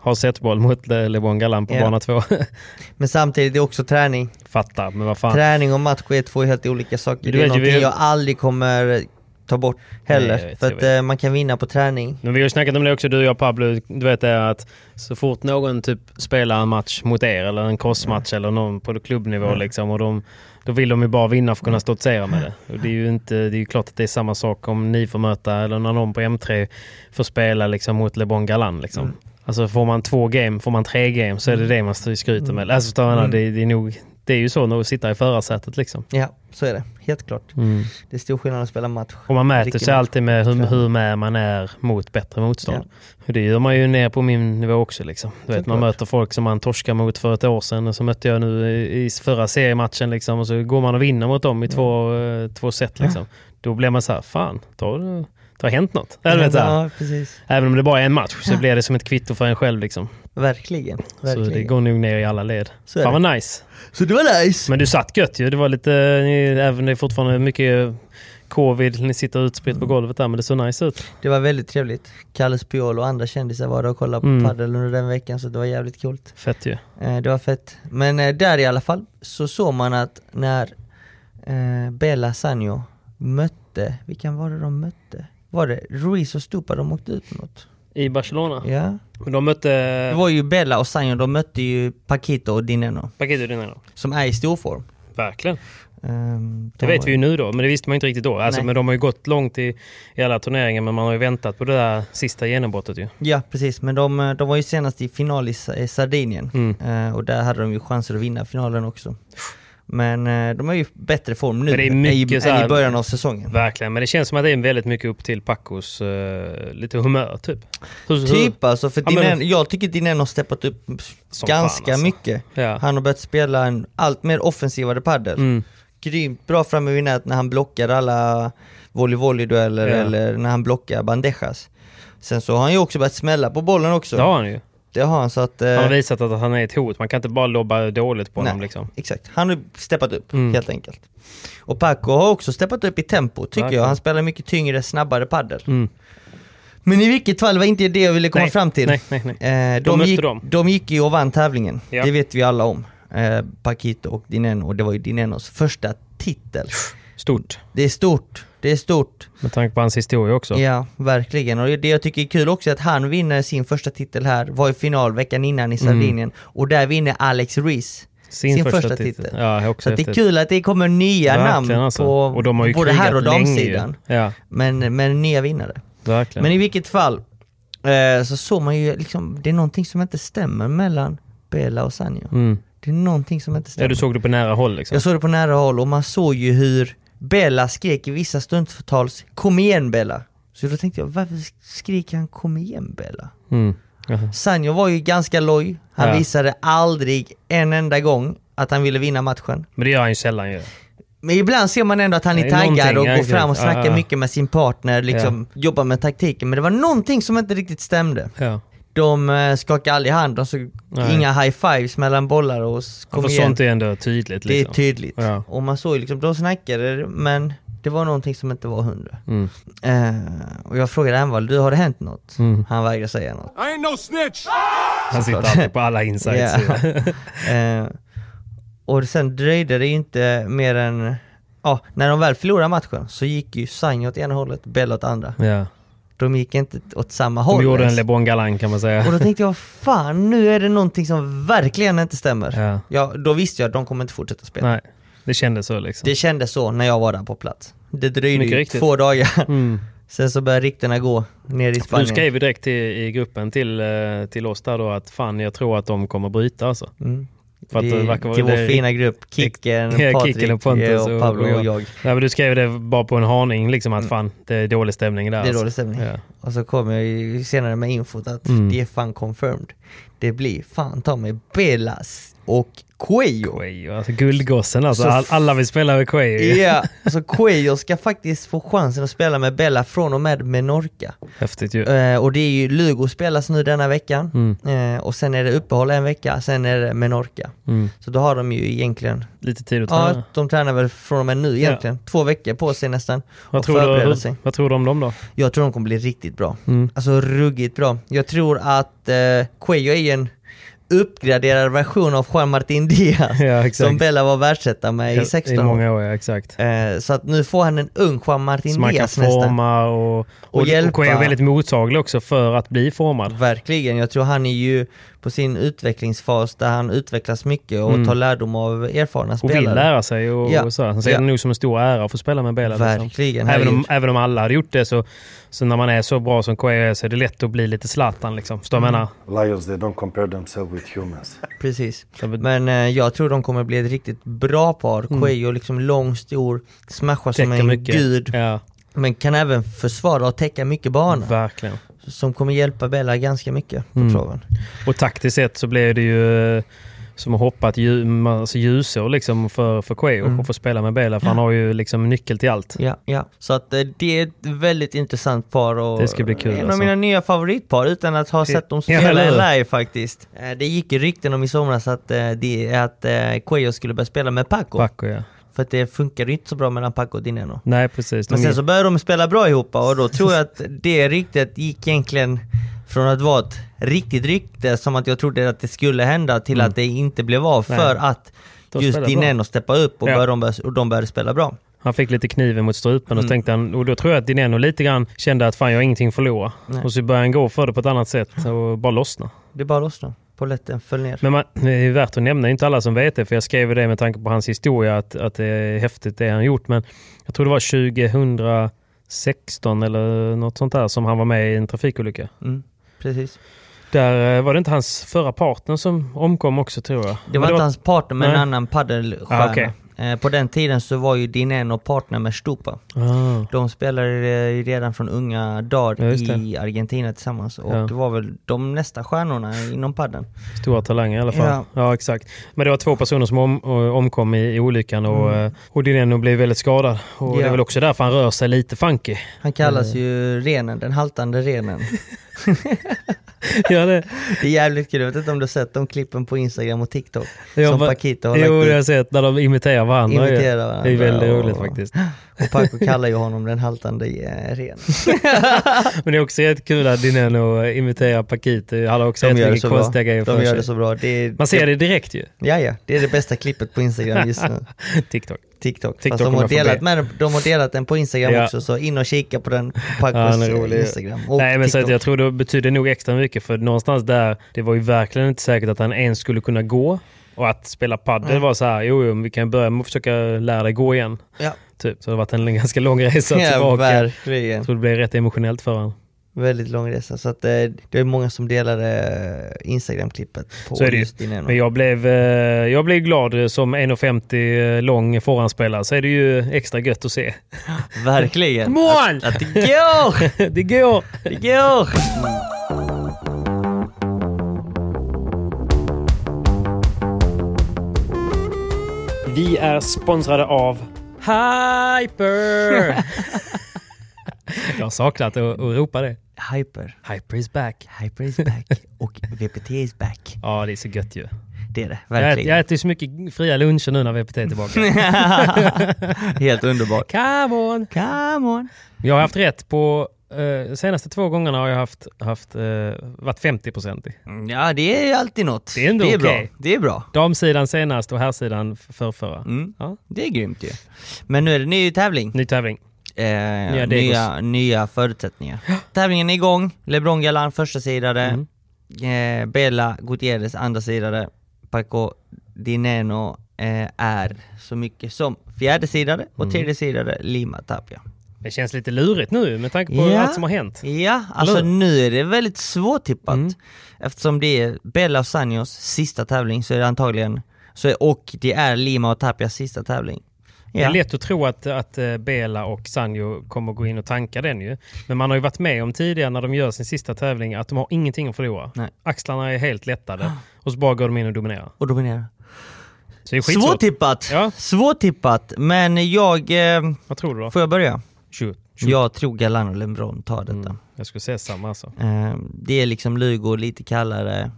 ha setboll mot Le- LeBron Galan på Ja. bana två. Men samtidigt, det är också träning. Fattar, men vad fan. Träning och match är två helt olika saker. Du det är vet någonting vi- jag aldrig kommer ta bort heller. Nej, vet, för att eh, man kan vinna på träning. Men vi har ju snackat om det också, du och jag Pablo. Du vet det att så fort någon typ spelar en match mot er eller en crossmatch eller någon på klubbnivå Mm. liksom och de, då vill de ju bara vinna för att kunna stoltsera med det. Och det är ju inte, det är ju klart att det är samma sak om ni får möta eller när någon på M3 får spela liksom mot LeBron Galan liksom. Mm. Alltså får man två game, får man tre game så är det det man skryter med. Alltså Mm. det, det är nog, det är ju så att sitta i förarsätet liksom. Ja, så är det. Helt klart. Mm. Det är stor skillnad att spela match. Och man mäter sig alltid med hur, hur med man är mot bättre motstånd. Och det gör man ju ner på min nivå också. Liksom. Du vet, man möter folk som man torskar mot för ett år sedan och så mötte jag nu i förra seriematchen liksom, och så går man och vinner mot dem i två, eh, två set. Liksom. Då blir man så här, fan, då, har det- har hänt något. Ja. Även om det bara är en match så blir det som ett kvitto för en själv. Liksom. Verkligen. Så Verkligen. det går nog ner i alla led. Så Fan vad nice. Så det var nice. Men du satt gött ju. Det var lite, även det är fortfarande mycket covid, ni sitter utspritt på golvet där, men det såg nice ut. Det var väldigt trevligt. Kalle Spiol och andra kändisar var där och kollade på Mm. padel under den veckan så det var jävligt coolt. Fett ju. Eh, det var fett. Men eh, där i alla fall så såg man att när eh, Bella Sanjo mötte, vilkan var det de mötte? Var det Ruiz och Stupa de åkte ut mot? I Barcelona. Ja. Men de mötte... Det var ju Bella och Sanjo, de mötte ju Paquito och Dineno. Paquito Dinero. Som är i storform. Verkligen. Um, Det vet vi ju nu då, men det visste man inte riktigt då. Alltså, Nej. men de har ju gått långt i, i alla turneringar, men man har ju väntat på det där sista genombrottet ju. Ja precis, men de, eh, de var ju senast i final i Sa- i Sardinien Mm. Eh, och där hade de ju chanser att vinna finalen också. Men eh, de är ju i bättre form nu Men det är än, mycket i, så än i början av säsongen. Verkligen, men det känns som att det är väldigt mycket upp till Pacos eh, lite humör typ. Hur, hur- Typ alltså, för Ja, men- Dineno, jag tycker Dineno har steppat upp ganska alltså. mycket. Ja. Han har börjat spela en allt mer offensivare padel. Mm. Grymt bra framme vid nät när han blockar alla volley-volley-dueller Ja. eller när han blockar bandejas. Sen så har han ju också börjat smälla på bollen också. Det har han ju. Det har han så att... eh, Han har visat att han är ett hot. Man kan inte bara lobba dåligt på Nej. honom liksom. Exakt, han har steppat upp Mm. helt enkelt. Och Paco har också steppat upp i tempo tycker Verkligen. jag. Han spelar mycket tyngre, snabbare padel. Mm. Men i vilket fall var inte det jag ville komma Nej, fram till. nej, nej, nej. Eh, De de, gick, dem. de gick ju och vann tävlingen. Ja. Det vet vi alla om. Eh, Paquito och Dineno, och det var ju Dinenos första titel. Stort. Det är stort, det är stort. Med tanke på hans historia också. Ja, verkligen. Och det jag tycker är kul också är att han vinner sin första titel här, var i final veckan innan i Sardinien, och där vinner Alex Ruiz Mm. Sin, första, titel. Ja, jag har också Så det är kul att det kommer nya namn Verkligen, alltså. på Och de har ju både här och damsidan. Ja, Men, men nya vinnare. verkligen. Men i vilket fall, eh, så såg man ju liksom, det är någonting som inte stämmer mellan Bela och Sanjo. Mm. Det är någonting som inte Ja, stämmer. du såg det på nära håll liksom. Jag såg det på nära håll och man såg ju hur Bella skrek i vissa stundtals 'Kom igen Bella' Så då tänkte jag, varför skriker han 'Kom igen Bella'? Mm. Jaha. Sanjo var ju ganska loj, han Ja. visade aldrig en enda gång att han ville vinna matchen. Men det gör han ju sällan ju. Men ibland ser man ändå att han är taggad och ja, går fram och snackar Ja, ja. mycket med sin partner, liksom jobbar med taktiken. Men det var någonting som inte riktigt stämde. Ja. De eh, skakade aldrig hand, de såg Nej. inga high fives mellan bollar och s- Ja, kom för igen. sånt är ändå tydligt. Det är Liksom. tydligt. Ja. Och man såg liksom, de snackade men det var någonting som inte var hundra. Mm. Eh, och jag frågade Envall, du har det hänt något? Mm. Han vägrade säga något. I ain't no snitch. Han sitter alltid på alla insights. Eh, och sen dröjde det inte mer än, ja, när de väl förlorade matchen så gick ju Sanjo åt ena hållet, Bella åt andra. ja. De gick inte åt samma håll. De gjorde en. LeBron Galan kan man säga. Och då tänkte jag, fan nu är det någonting som verkligen inte stämmer. Ja. Ja, då visste jag att de kommer inte fortsätta spela. Nej, det kändes så liksom. Det kändes så när jag var där på plats. Det dröjde ju två dagar. Mm. Sen så började ryktena gå ner i Du Spanien. skrev ju direkt till, i gruppen till, eh, till oss där då att fan jag tror att de kommer bryta alltså. Mm. För att Det- det verkar vara till vår det- fina grupp, Kicken, Ja, Patrik Kicken och Pontus och och- Pablo och jag. och jag. Nej, men du skrev det bara på en haning liksom att fan det är dålig stämning där. Mm. Det är alltså. dålig stämning. Ja. Och så kom jag ju senare med infot att Mm. det är fan confirmed. Det blir fan ta mig Belas och Cuello. Cuello, alltså guldgossen alltså. Så- All, alla vill spela med Cuello. Ja, så Cuello ska faktiskt få chansen att spela med Bella från och med Menorca. Häftigt ju. Eh, och det är ju Lugo spelas nu denna veckan. Mm. Eh, och sen är det uppehåll en vecka, sen är det Menorca. Mm. Så då har de ju egentligen, Lite tid att ja träna. de tränar väl från och med nu egentligen. Två veckor på sig nästan. Vad och tror, förbereda du, sig. vad tror du om dem då? Jag tror de kommer bli riktigt bra. Mm. Alltså ruggigt bra. Jag tror att eh, Cuello är ju en uppgraderad version av Juan Martin Diaz. Ja, som Bella var världsetta med i 16 I många år, ja, exakt. Eh, så att nu får han en ung Juan Martin kan Diaz nästan. forma och, och, och, hjälpa. Cuello är väldigt mottaglig också för att bli formad. Verkligen, jag tror han är ju på sin utvecklingsfas där han utvecklas mycket och Mm. tar lärdom av erfarna Och spelare. vill lära sig och, Ja. och så. Han ser Ja. det nog som en stor ära att få spela med Bela. liksom. Verkligen. Även om, även om alla hade gjort det så, så när man är så bra som är så är det lätt att bli lite Zlatan liksom. Förstår jag menar? Lions, they don't compare themselves with humans. Precis. Men eh, jag tror de kommer bli ett riktigt bra par. Mm. Cuello liksom lång, stor, smashar som en mycket. gud. Ja, Men kan även försvara och täcka mycket bana. verkligen. Som kommer hjälpa Bella ganska mycket på Mm. traven. Och taktiskt sett så blir det ju eh, som att hoppa ett ljus, alltså ljusår liksom för, för Cuello Mm. och få spela med Bela för han har ju liksom nyckel till allt. Ja, ja. Så att eh, det är ett väldigt intressant par och Det ska bli kul, en av alltså. mina nya favoritpar utan att ha sett dem Ja, spela hur? live faktiskt. Eh, Det gick ju rykten om i somras att, det, att Cuello skulle börja spela med Paco. Paco ja. För att det funkade ju inte så bra mellan Paco och Dineno. Nej precis. Men sen så började de spela bra ihop och då tror jag att det ryktet gick egentligen från att vara ett riktigt rykte som att jag trodde att det skulle hända till Mm. att det inte blev av Nej. för att De just Dineno steppade upp och, Ja. började, de och de började spela bra. Han fick lite kniven mot strupen och, Mm. tänkte han, och då tror jag att Dineno lite grann kände att fan jag har ingenting att förlora. Nej. Och så började han gå för det på ett annat sätt och bara lossna. Det bara lossnade. Polletten föll ner. Men man, det är värt att nämna, det inte alla som vet det, för jag skrev det med tanke på hans historia, att, att det är häftigt det han gjort. Men jag tror det var 2016 eller något sånt där som han var med i en trafikolycka. Mm, precis. Där eh, var det inte hans förra partner som omkom också tror jag. Det var Men inte hans partner med en annan paddelstjärna. Ah, okej. Eh, På den tiden så var ju Dineno partner med Stupa. Ah, De spelade eh, redan från unga dagar Ja, i Argentina tillsammans och Ja. var väl de nästa stjärnorna inom padden. stora talanger i alla fall. Ja. Ja. exakt. Men det var två personer som om, och- omkom i, i olyckan och, Mm. eh, och Dineno blev väldigt skadad. Och Det är väl också därför han rör sig lite funky. Han kallas Eh. ju renen, den haltande renen. ja, det, Det är jävligt kul, jag vet inte om du har sett de klippen på Instagram och TikTok? Som Paquito har Jo, lagt det har ut. jag sett när de imiterar varandra. ju. Imiterar varandra. Det är väldigt och- roligt faktiskt. Och Paco kallar ju honom den haltande eh, ren. Men det är också jättekul att Dineno imiterar Paquito. Han har också rätt det mycket så konstiga grejer De gör det så bra. Det Man ser det direkt ju. Ja, ja. Det är det bästa klippet på Instagram just nu. TikTok. TikTok. TikTok Fast de har, delat med den, de har delat den på Instagram Ja. också, så in och kika på den Ja, Pacos är eh. Instagram. Och Nej men så TikTok. jag tror det betyder nog extra mycket för någonstans där, det var ju verkligen inte säkert att han ens skulle kunna gå. Och att spela padel Mm. var så här, jo, jo vi kan börja med att försöka lära dig gå igen. Ja. Typ. Så det har varit en ganska lång resa Ja, tillbaka. verkligen. Jag tror det blev rätt emotionellt för honom. Väldigt lång resa. Så att, eh, det är många som delade eh, Instagram-klippet på Så är det ju. just Dineno. Men jag blev, eh, jag blev glad som 1,50 lång forehandspelare så är det ju extra gött att se. Verkligen. Mål! Att, att det går! det går! Det går! Vi är sponsrade av Hyper! Jag har saknat att, att ropa det. Hyper. Hyper is back. Hyper is back. Och VPT is back. Ja, det är så gött ju. Det är det, Jag äter, verkligen. jag äter så mycket fria luncher nu när VPT är tillbaka. Helt underbart. Come on! Come on! Jag har haft rätt på eh, senaste två gångarna har jag haft, haft eh, varit 50% i. Ja, det är alltid något. Det är ändå det är okej. bra. Det är bra. Damsidan senast och herrsidan förrförra. Mm. Ja. Det är grymt ju. Men nu är det ny tävling. Ny tävling. Eh, Nya nya, nya, förutsättningar. Tävlingen är igång. LeBron Galan första sidare. Mm. Eh, Bella Gutierrez andra sidare. Paco Dineno eh, är så mycket som fjärde sidare och Mm. tredje sidare Lima Tapia. Det känns lite lurigt nu med tanke på Ja. allt som har hänt. Ja, alltså hur? nu är det väldigt svårtippat. Mm. Eftersom det är Bella och Sanjos sista tävling så är det antagligen, så och det är Lima och Tapias sista tävling. Det är Ja. lätt att tro att, att eh, Bela och Sanjo kommer gå in och tanka den ju. Men man har ju varit med om tidigare när de gör sin sista tävling att de har ingenting att förlora. Nej. Axlarna är helt lättade och så bara går de in och dominerar. Och dominerar. Så det är skitsvårt. Svårtippat! Ja. Svårtippat, men jag... Eh, Vad tror du då? får jag börja? Shoot. Shoot. Jag tror Galan och LeBron tar detta. Mm. Jag skulle säga samma alltså. Eh, det är liksom Lugo lite kallare,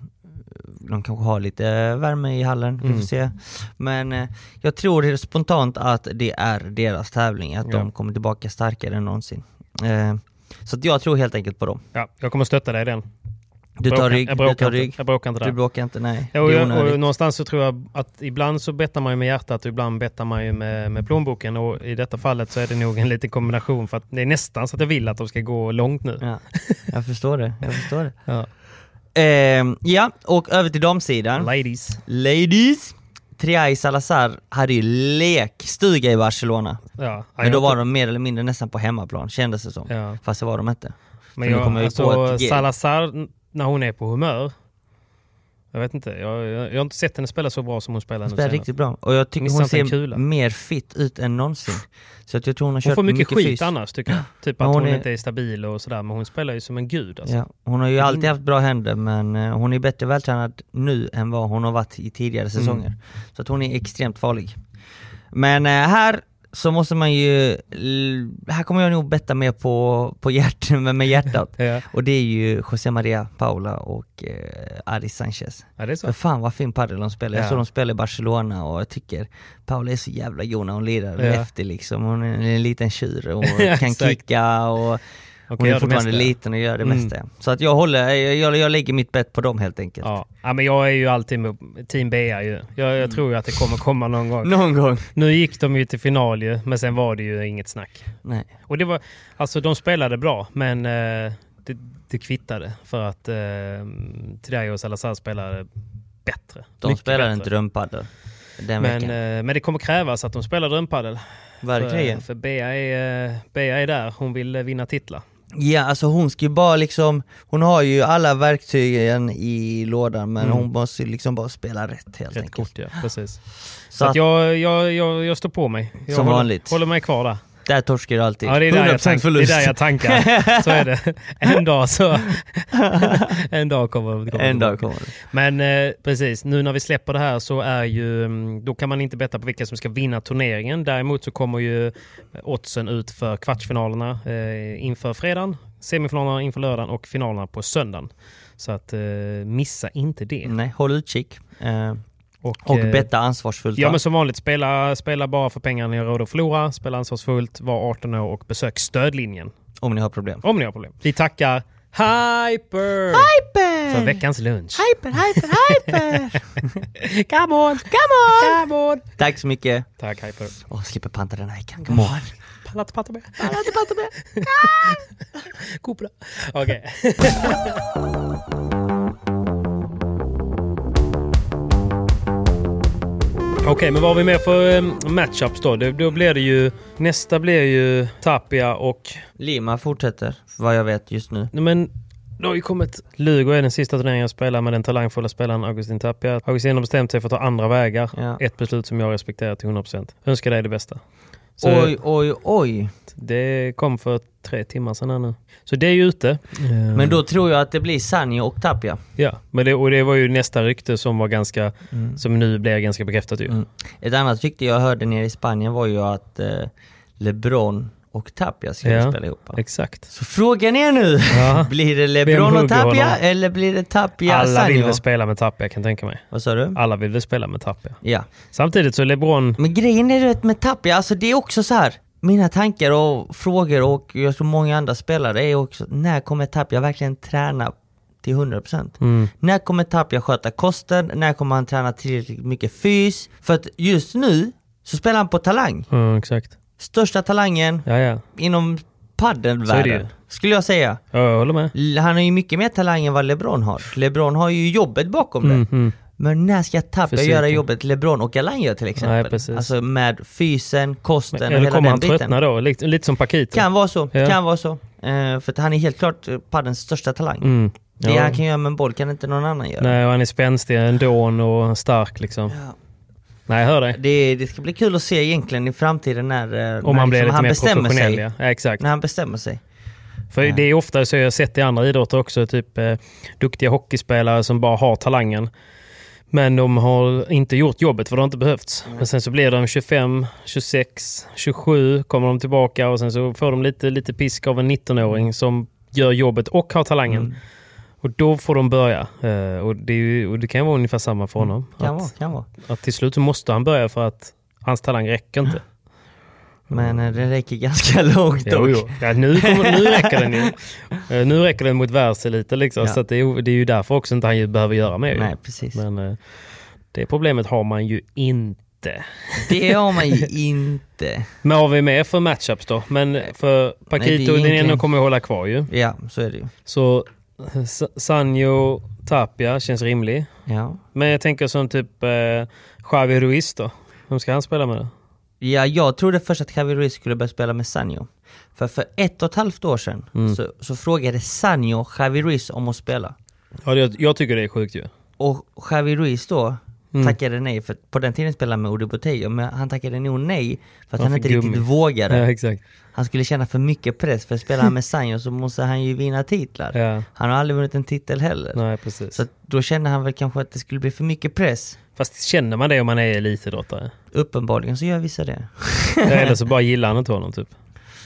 de kanske har lite värme i hallen, vi Mm. får se. Men eh, jag tror spontant att det är deras tävling, att Ja. de kommer tillbaka starkare än någonsin. Eh, så jag tror helt enkelt på dem. Ja, jag kommer stötta dig i den. Du tar rygg, jag du bråkar tar inte. rygg. Jag bråkar inte där. Du bråkar inte, nej. Är jag, och någonstans så tror jag att ibland så bettar man ju med hjärtat och ibland bettar man ju med, med plånboken och i detta fallet så är det nog en liten kombination för att det är nästan så att jag vill att de ska gå långt nu. Ja, jag förstår det, jag förstår det. Ja. Eh, ja, och över till damsidan. Ladies. Ladies! Triay Salazar hade ju lekstuga i Barcelona. Ja, Men då var de mer eller mindre nästan på hemmaplan, kändes det som. Ja. Fast det var de inte. Men jag, alltså, Salazar, när hon är på humör, jag vet inte, jag, jag, jag har inte sett henne spela så bra som hon spelar Hon spelar riktigt bra. Och jag tycker Missar hon ser kula. mer fit ut än någonsin. Så att jag tror hon har Hon får mycket, skit fys. annars tycker jag. Typ Men att hon hon, är- inte är stabil och sådär, men hon spelar ju som en gud alltså. Ja, hon har ju alltid haft bra händer men eh, hon är bättre vältränad nu än vad hon har varit i tidigare säsonger. Mm. Så att hon är extremt farlig. Men eh, här så måste man ju, här kommer jag nog betta mer på, på hjärt, med hjärtat. Ja. Och det är ju José Maria Paula och eh, Aris Sanchez. Ja, det är så. För fan vad fin padel de spelar. Jag Ja. såg de spela i Barcelona och jag tycker Paula är så jävla god när hon lirar Ja. efter liksom. Hon är en liten tjur och kan kicka och Och hon är fortfarande mesta. liten och gör det Mm. mesta. Så att jag håller, jag, jag, jag lägger mitt bett på dem helt enkelt. Ja. ja, men jag är ju alltid med team Bea ju. Jag, jag tror ju att det kommer komma någon gång. Någon gång. Nu gick de ju till final ju, men sen var det ju inget snack. Nej. Och det var, alltså de spelade bra, men eh, det, det kvittade för att eh, Triay och Salazar spelade bättre. De Mycket spelar en bättre. drömpadel den Men, eh, men det kommer krävas att de spelar drömpadel. Verkligen. För, för Bea, är, eh, Bea är där, hon vill vinna titlar. Ja, alltså hon ska ju bara liksom, hon har ju alla verktygen i lådan men Mm. hon måste liksom bara spela rätt helt Rätt enkelt. kort ja, precis. Så, Så att att- jag, jag, jag, jag står på mig. Jag Som håller, vanligt. håller mig kvar där. Där torskar du alltid. Ja, det är där, jag 100% tank, det är förlust. där jag tankar. Så är det. En dag så... en dag kommer, kommer En dag kommer det. Men eh, precis, nu när vi släpper det här så är ju... mm, Då kan man inte betta på vilka som ska vinna turneringen. Däremot så kommer ju oddsen ut för kvartsfinalerna eh, inför fredagen, semifinalerna inför lördagen och finalerna på söndagen. Så att eh, missa inte det. Nej, håll utkik. Och, och eh, betta ansvarsfullt. Ja va? men som vanligt, spela, spela bara för pengarna ni har råd att förlora, spela ansvarsfullt, var 18 år och besök stödlinjen. Om ni har problem. Om ni har problem. Vi tackar Hyper, Hyper! för veckans lunch. Hyper, hyper, hyper! Come on! Come on! Come on! Tack så mycket. Tack Hyper. Åh, slipper panta den här veckan. Come on. Prata med. Alla inte prata med. Kopla. Okej. Okej, men vad har vi mer för um, matchups då? Det, då blir det ju... Nästa blir ju Tapia och... Lima fortsätter, vad jag vet just nu. Men det har ju kommit... Lugo är den sista turneringen jag spelar med den talangfulla spelaren Augustin Tapia. Augustin har bestämt sig för att ta andra vägar. Ja. Ett beslut som jag respekterar till 100%. Önskar dig det bästa. Så Oj, oj, oj. Det kom för tre timmar sedan här nu. Så det är ju ute. Men då tror jag att det blir Sanjo och Tapia. Ja, men det, och det var ju nästa rykte som var ganska, som nu blev ganska bekräftat ju. Mm. Ett annat rykte jag hörde nere i Spanien var ju att eh, LeBron och Tapia skulle Ja, spela ihop. exakt. Så frågan är nu, Ja. blir det LeBron och Tapia honom? eller blir det Tapia Alla vill Sanjo? väl spela med Tapia kan jag tänka mig. Vad sa du? Alla vill väl spela med Tapia. Ja. Samtidigt så är LeBron... Men grejen är rätt med Tapia, alltså det är också så här. Mina tankar och frågor och jag tror många andra spelare är också, när kommer Tapia verkligen träna till 100%? Mm. När kommer Tapia sköta kosten? När kommer han träna tillräckligt mycket fys? För att just nu så spelar han på talang. Mm, exakt. Största talangen Ja, ja. inom det paddelvärlden, skulle jag säga. Ja, jag håller med. Han har ju mycket mer talang än vad LeBron har. LeBron har ju jobbet bakom det. Mm, mm. Men när ska Tapia Fysiken. göra jobbet LeBron och Galan gör till exempel? Nej, precis. Alltså med fysen, kosten och Eller hela kommer den han biten. tröttna då? Lite, lite som Paquito. Kan vara så, Ja. kan vara så. Eh, för han är helt klart eh, paddens största talang. Mm. Det Ja. han kan göra med en boll kan inte någon annan göra. Nej, och han är spänstig ändå och stark liksom. Nej, jag hör dig. Det, det ska bli kul att se egentligen i framtiden när, eh, Om när han blir liksom lite mer bestämmer sig. Ja. ja, exakt. När han bestämmer sig. För det är ofta så jag har sett i andra idrotter också, typ eh, duktiga hockeyspelare som bara har talangen. Men de har inte gjort jobbet för det har inte behövts. Men sen så blir de 25, 26, 27, kommer de tillbaka och sen så får de lite, lite pisk av en 19-åring som gör jobbet och har talangen. Mm. Och då får de börja. Eh, och, det ju, och det kan vara ungefär samma för honom. Kan att, vara, kan vara. att till slut så måste han börja för att hans talang räcker inte. Men eh, det räcker ganska långt Jo, dock. jo. Ja, nu, kommer, nu räcker den ju. Eh, Nu räcker den mot världseliten liksom. Ja. Så att det, är, det är ju därför också inte han behöver göra mer. Nej, precis. Men eh, det problemet har man ju inte. Det har man ju inte. Men har vi mer för matchups då? Men för Paquito, egentligen- ena kommer ju hålla kvar ju. Ja, så är det ju. Så Sa- Sanjo Tapia känns rimlig. Ja. Men jag tänker som typ eh, Javi Ruiz då. Vem ska han spela med då? Ja, jag trodde först att Javi Ruiz skulle börja spela med Sanjo. För för ett och ett halvt år sedan Mm. så, så frågade Sanjo Javi Ruiz om att spela. Ja, det, jag tycker det är sjukt ju. Och Javi Ruiz då Mm. tackade nej, för på den tiden spelade han med Odi men han tackade nog nej för att han för inte gummi. riktigt vågade. Ja, exakt. Han skulle känna för mycket press, för spelar han med Sanjo så måste han ju vinna titlar. Ja. Han har aldrig vunnit en titel heller. Nej, precis. Så då kände han väl kanske att det skulle bli för mycket press. Fast känner man det om man är elitidrottare? Uppenbarligen så gör vissa det. Eller så bara gillar han inte honom typ.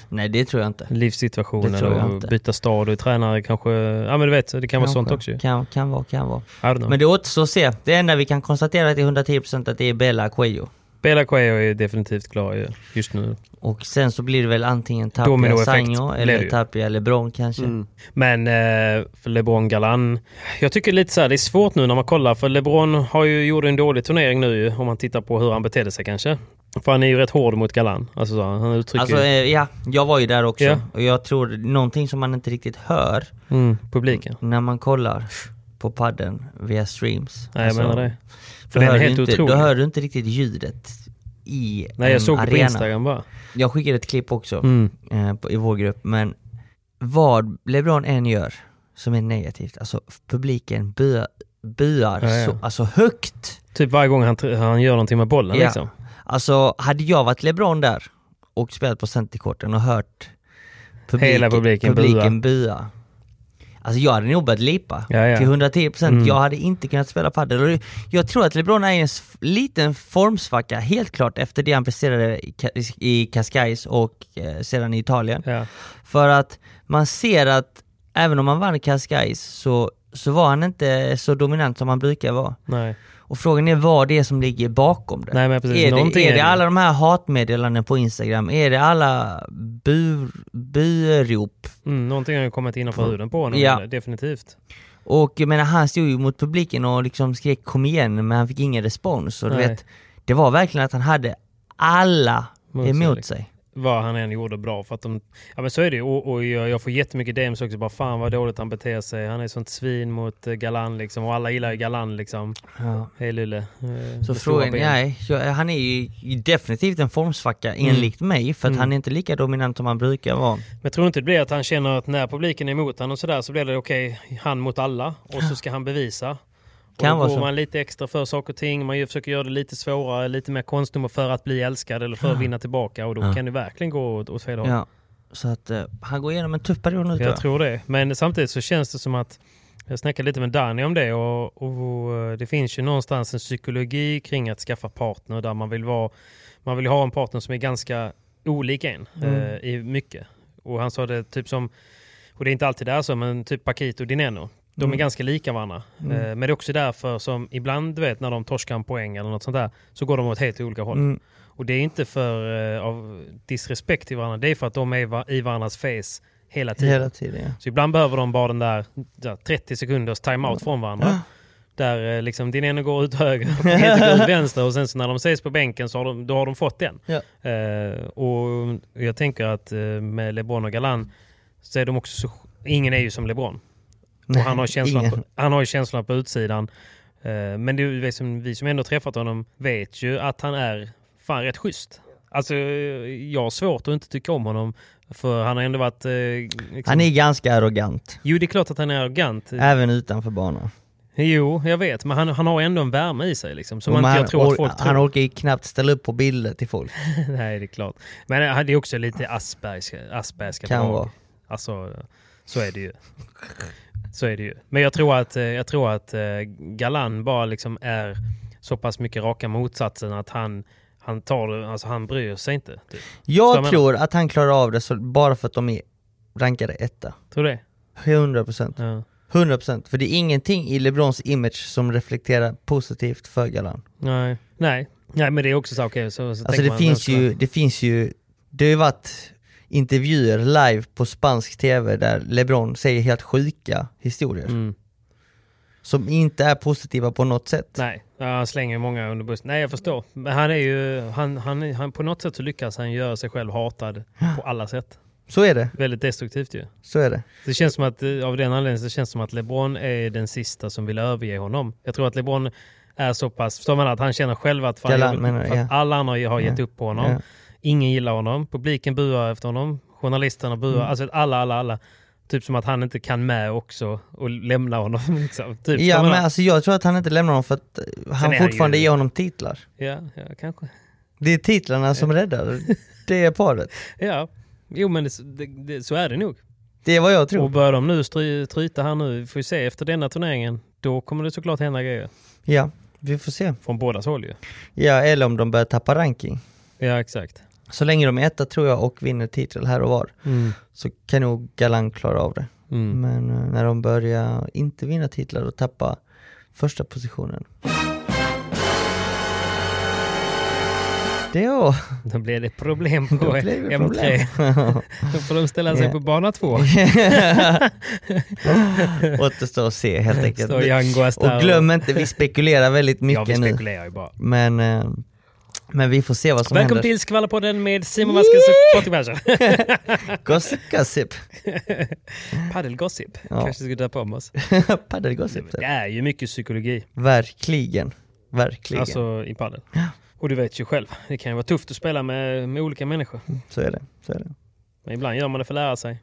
Nej det tror jag inte. Livssituationen och inte. byta stad och tränare kanske. Ja men du vet, det kan vara sånt Kanske. också. Kan, kan vara, kan vara. Men det återstår att se. Det enda vi kan konstatera till 110% att det är Bella Cuello. Bela Cuello är definitivt klar ju, just nu. Och sen så blir det väl antingen Tapia det eller. Tapia LeBron kanske. Mm. Men eh, för LeBron Galan. Jag tycker lite så här, det är svårt nu när man kollar för LeBron har ju gjort en dålig turnering nu om man tittar på hur han betedde sig kanske. För han är ju rätt hård mot Galan. Alltså så, han uttrycker Alltså eh, ja, jag var ju där också. Ja. Och jag tror någonting som man inte riktigt hör mm, publiken. när man kollar på padden via streams. Nej jag Alltså, menar det. För den är helt inte, otrolig. då hör du inte riktigt ljudet i Nej jag såg det på arena. Instagram bara. Jag skickade ett klipp också Mm. eh, på, i vår grupp, men vad LeBron än gör som är negativt, alltså publiken buar, buar Ja, ja. Så, alltså högt. Typ varje gång han, han gör någonting med bollen Ja. liksom. Alltså hade jag varit LeBron där och spelat på centerkorten och hört Hela publiken publiken bua. Alltså jag hade nog börjat lipa Ja, ja. till 110%. Mm. Jag hade inte kunnat spela padel. Jag tror att LeBron är i en liten formsvacka, helt klart, efter det han presterade i Cascais och eh, sedan i Italien. Ja. För att man ser att även om han vann Cascais så, så var han inte så dominant som han brukar vara. Nej. Och frågan är vad det är som ligger bakom det. Nej, men precis. är Någonting det, är det alla de här hatmeddelanden på Instagram? Är det alla bu, burop? Mm, någonting har ju kommit innanför huden på honom. Ja. Definitivt. Och jag menar han stod ju mot publiken och liksom skrek kom igen men han fick ingen respons. Och du vet, det var verkligen att han hade alla Mot emot sig. Vad han än gjorde bra. För att de, ja men så är det. Och, och jag, jag får jättemycket DMs också. Bara fan vad dåligt han beter sig. Han är sånt svin mot eh, Galan liksom. Och alla gillar ju Galan liksom. Ja. Hej Lulle. Eh, Så frågan, nej, jag- han är ju definitivt en formsvacka Mm. enligt mig för att Mm. han är inte lika dominant som han brukar vara. Men jag tror inte det blir att han känner att när publiken är emot honom och sådär så blir det okej, han mot alla. Och så ska han bevisa. Kan och då går man lite extra för saker och ting. Man försöker göra det lite svårare, lite mer konstnummer för att bli älskad eller för att vinna tillbaka. Och då Ja. kan det verkligen gå åt, åt fel håll. Ja. Så att eh, han går igenom en tuff period nu Jag jag. tror det. Men samtidigt så känns det som att jag snackade lite med Danny om det och, och eh, det finns ju någonstans en psykologi kring att skaffa partner där man vill vara man vill ha en partner som är ganska olik en Mm. eh, i mycket. Och han sa det typ som, och det är inte alltid där så, men typ Paquito och Dineno. De är Mm. ganska lika varandra. Mm. Eh, men det är också därför som ibland, du vet, när de torskar en poäng eller något sånt där, så går de åt helt olika håll. Mm. Och det är inte för eh, av disrespekt till varandra, det är för att de är va- i varandras face hela tiden. Hela tiden ja. Så ibland behöver de bara den där, där 30 sekunders timeout från varandra. Där eh, liksom din ena går ut höger och din går ut vänster och sen så när de ses på bänken så har de, då har de fått den. Ja. Eh, och jag tänker att eh, med LeBron och Galan så är de också så, ingen är ju som LeBron. Nej, och han har känslan på, han har ju känslan på utsidan. Eh, men det är som, vi som ändå träffat honom vet ju att han är fan rätt schysst. Alltså jag har svårt att inte tycka om honom för han har ändå varit... Eh, liksom, Han är ganska arrogant. Jo det är klart att han är arrogant. Även utanför banan. Jo, jag vet. Men han, han har ändå en värme i sig liksom. Som man, han, jag tror att folk han tror. orkar ju knappt ställa upp på bilder till folk. Nej, det är klart. Men eh, det är också lite Aspergska, Aspergska Kan vara. Alltså, så är det ju. Så är det ju. Men jag tror att, eh, jag tror att eh, Galan bara liksom är så pass mycket raka motsatsen att han, han tar alltså han bryr sig inte. Typ. Jag vad tror att han klarar av det så, bara för att de är rankade etta. Tror du det? 100%. Ja. 100% för det är ingenting i LeBrons image som reflekterar positivt för Galan. Nej. Nej. Nej, men det är också så, okej. så, så Alltså det man, finns ju, det finns ju, det har ju varit intervjuer live på spansk tv där LeBron säger helt sjuka historier. Mm. Som inte är positiva på något sätt. Nej, han slänger många under bussen. Nej, jag förstår. Men han är ju, han, han, han, på något sätt så lyckas han göra sig själv hatad på alla sätt. Så är det, Väldigt destruktivt ju. så är det. Det känns som att, eh, av den anledningen, så känns det som att LeBron är den sista som vill överge honom. Jag tror att LeBron är så pass, förstår man att han känner själv att, fan, Galant jag, menar att ja. alla andra har gett Ja. upp på honom. Ja. Ingen gillar honom, publiken buar efter honom, journalisterna buar, Mm. alltså alla, alla, alla. Typ som att han inte kan med också och lämna honom. Liksom. Typ, Ja men alltså jag tror att han inte lämnar honom för att han fortfarande ju- ger honom titlar. ja, ja, kanske. Det är titlarna som räddar det är paret. Ja, jo men det, det, det, så är det nog. Det är vad jag tror. Och börjar de nu stry, tryta här nu, vi får ju se efter denna turneringen, då kommer det såklart hända grejer. Ja, vi får se. Från bådas håll ju. Ja, eller om de börjar tappa ranking. Ja, exakt. Så länge de är etta tror jag och vinner titel här och var Mm. så kan nog Galan klara av det. Mm. Men eh, när de börjar inte vinna titlar och tappa första positionen. Det är Då blir det problem på Då blir det M3. problem. Då får de ställa sig Ja. på bana två. Återstår att se helt enkelt. Och glöm inte, vi spekulerar väldigt Ja, mycket vi nu. spekulerar ju bara. Men, eh, men vi får se vad som Välkommen händer. till Skvallerpodden med Simon Vasquez och Patrik Persson. Gossip, gossip. Paddelgossip. Ja. Kanske ska döpa om oss. Paddelgossip. Det är ju mycket psykologi. Verkligen. Verkligen. Alltså i padel. Och du vet ju själv, det kan ju vara tufft att spela med, med olika människor. Så är det. Så är det. Men ibland gör man det för att lära sig.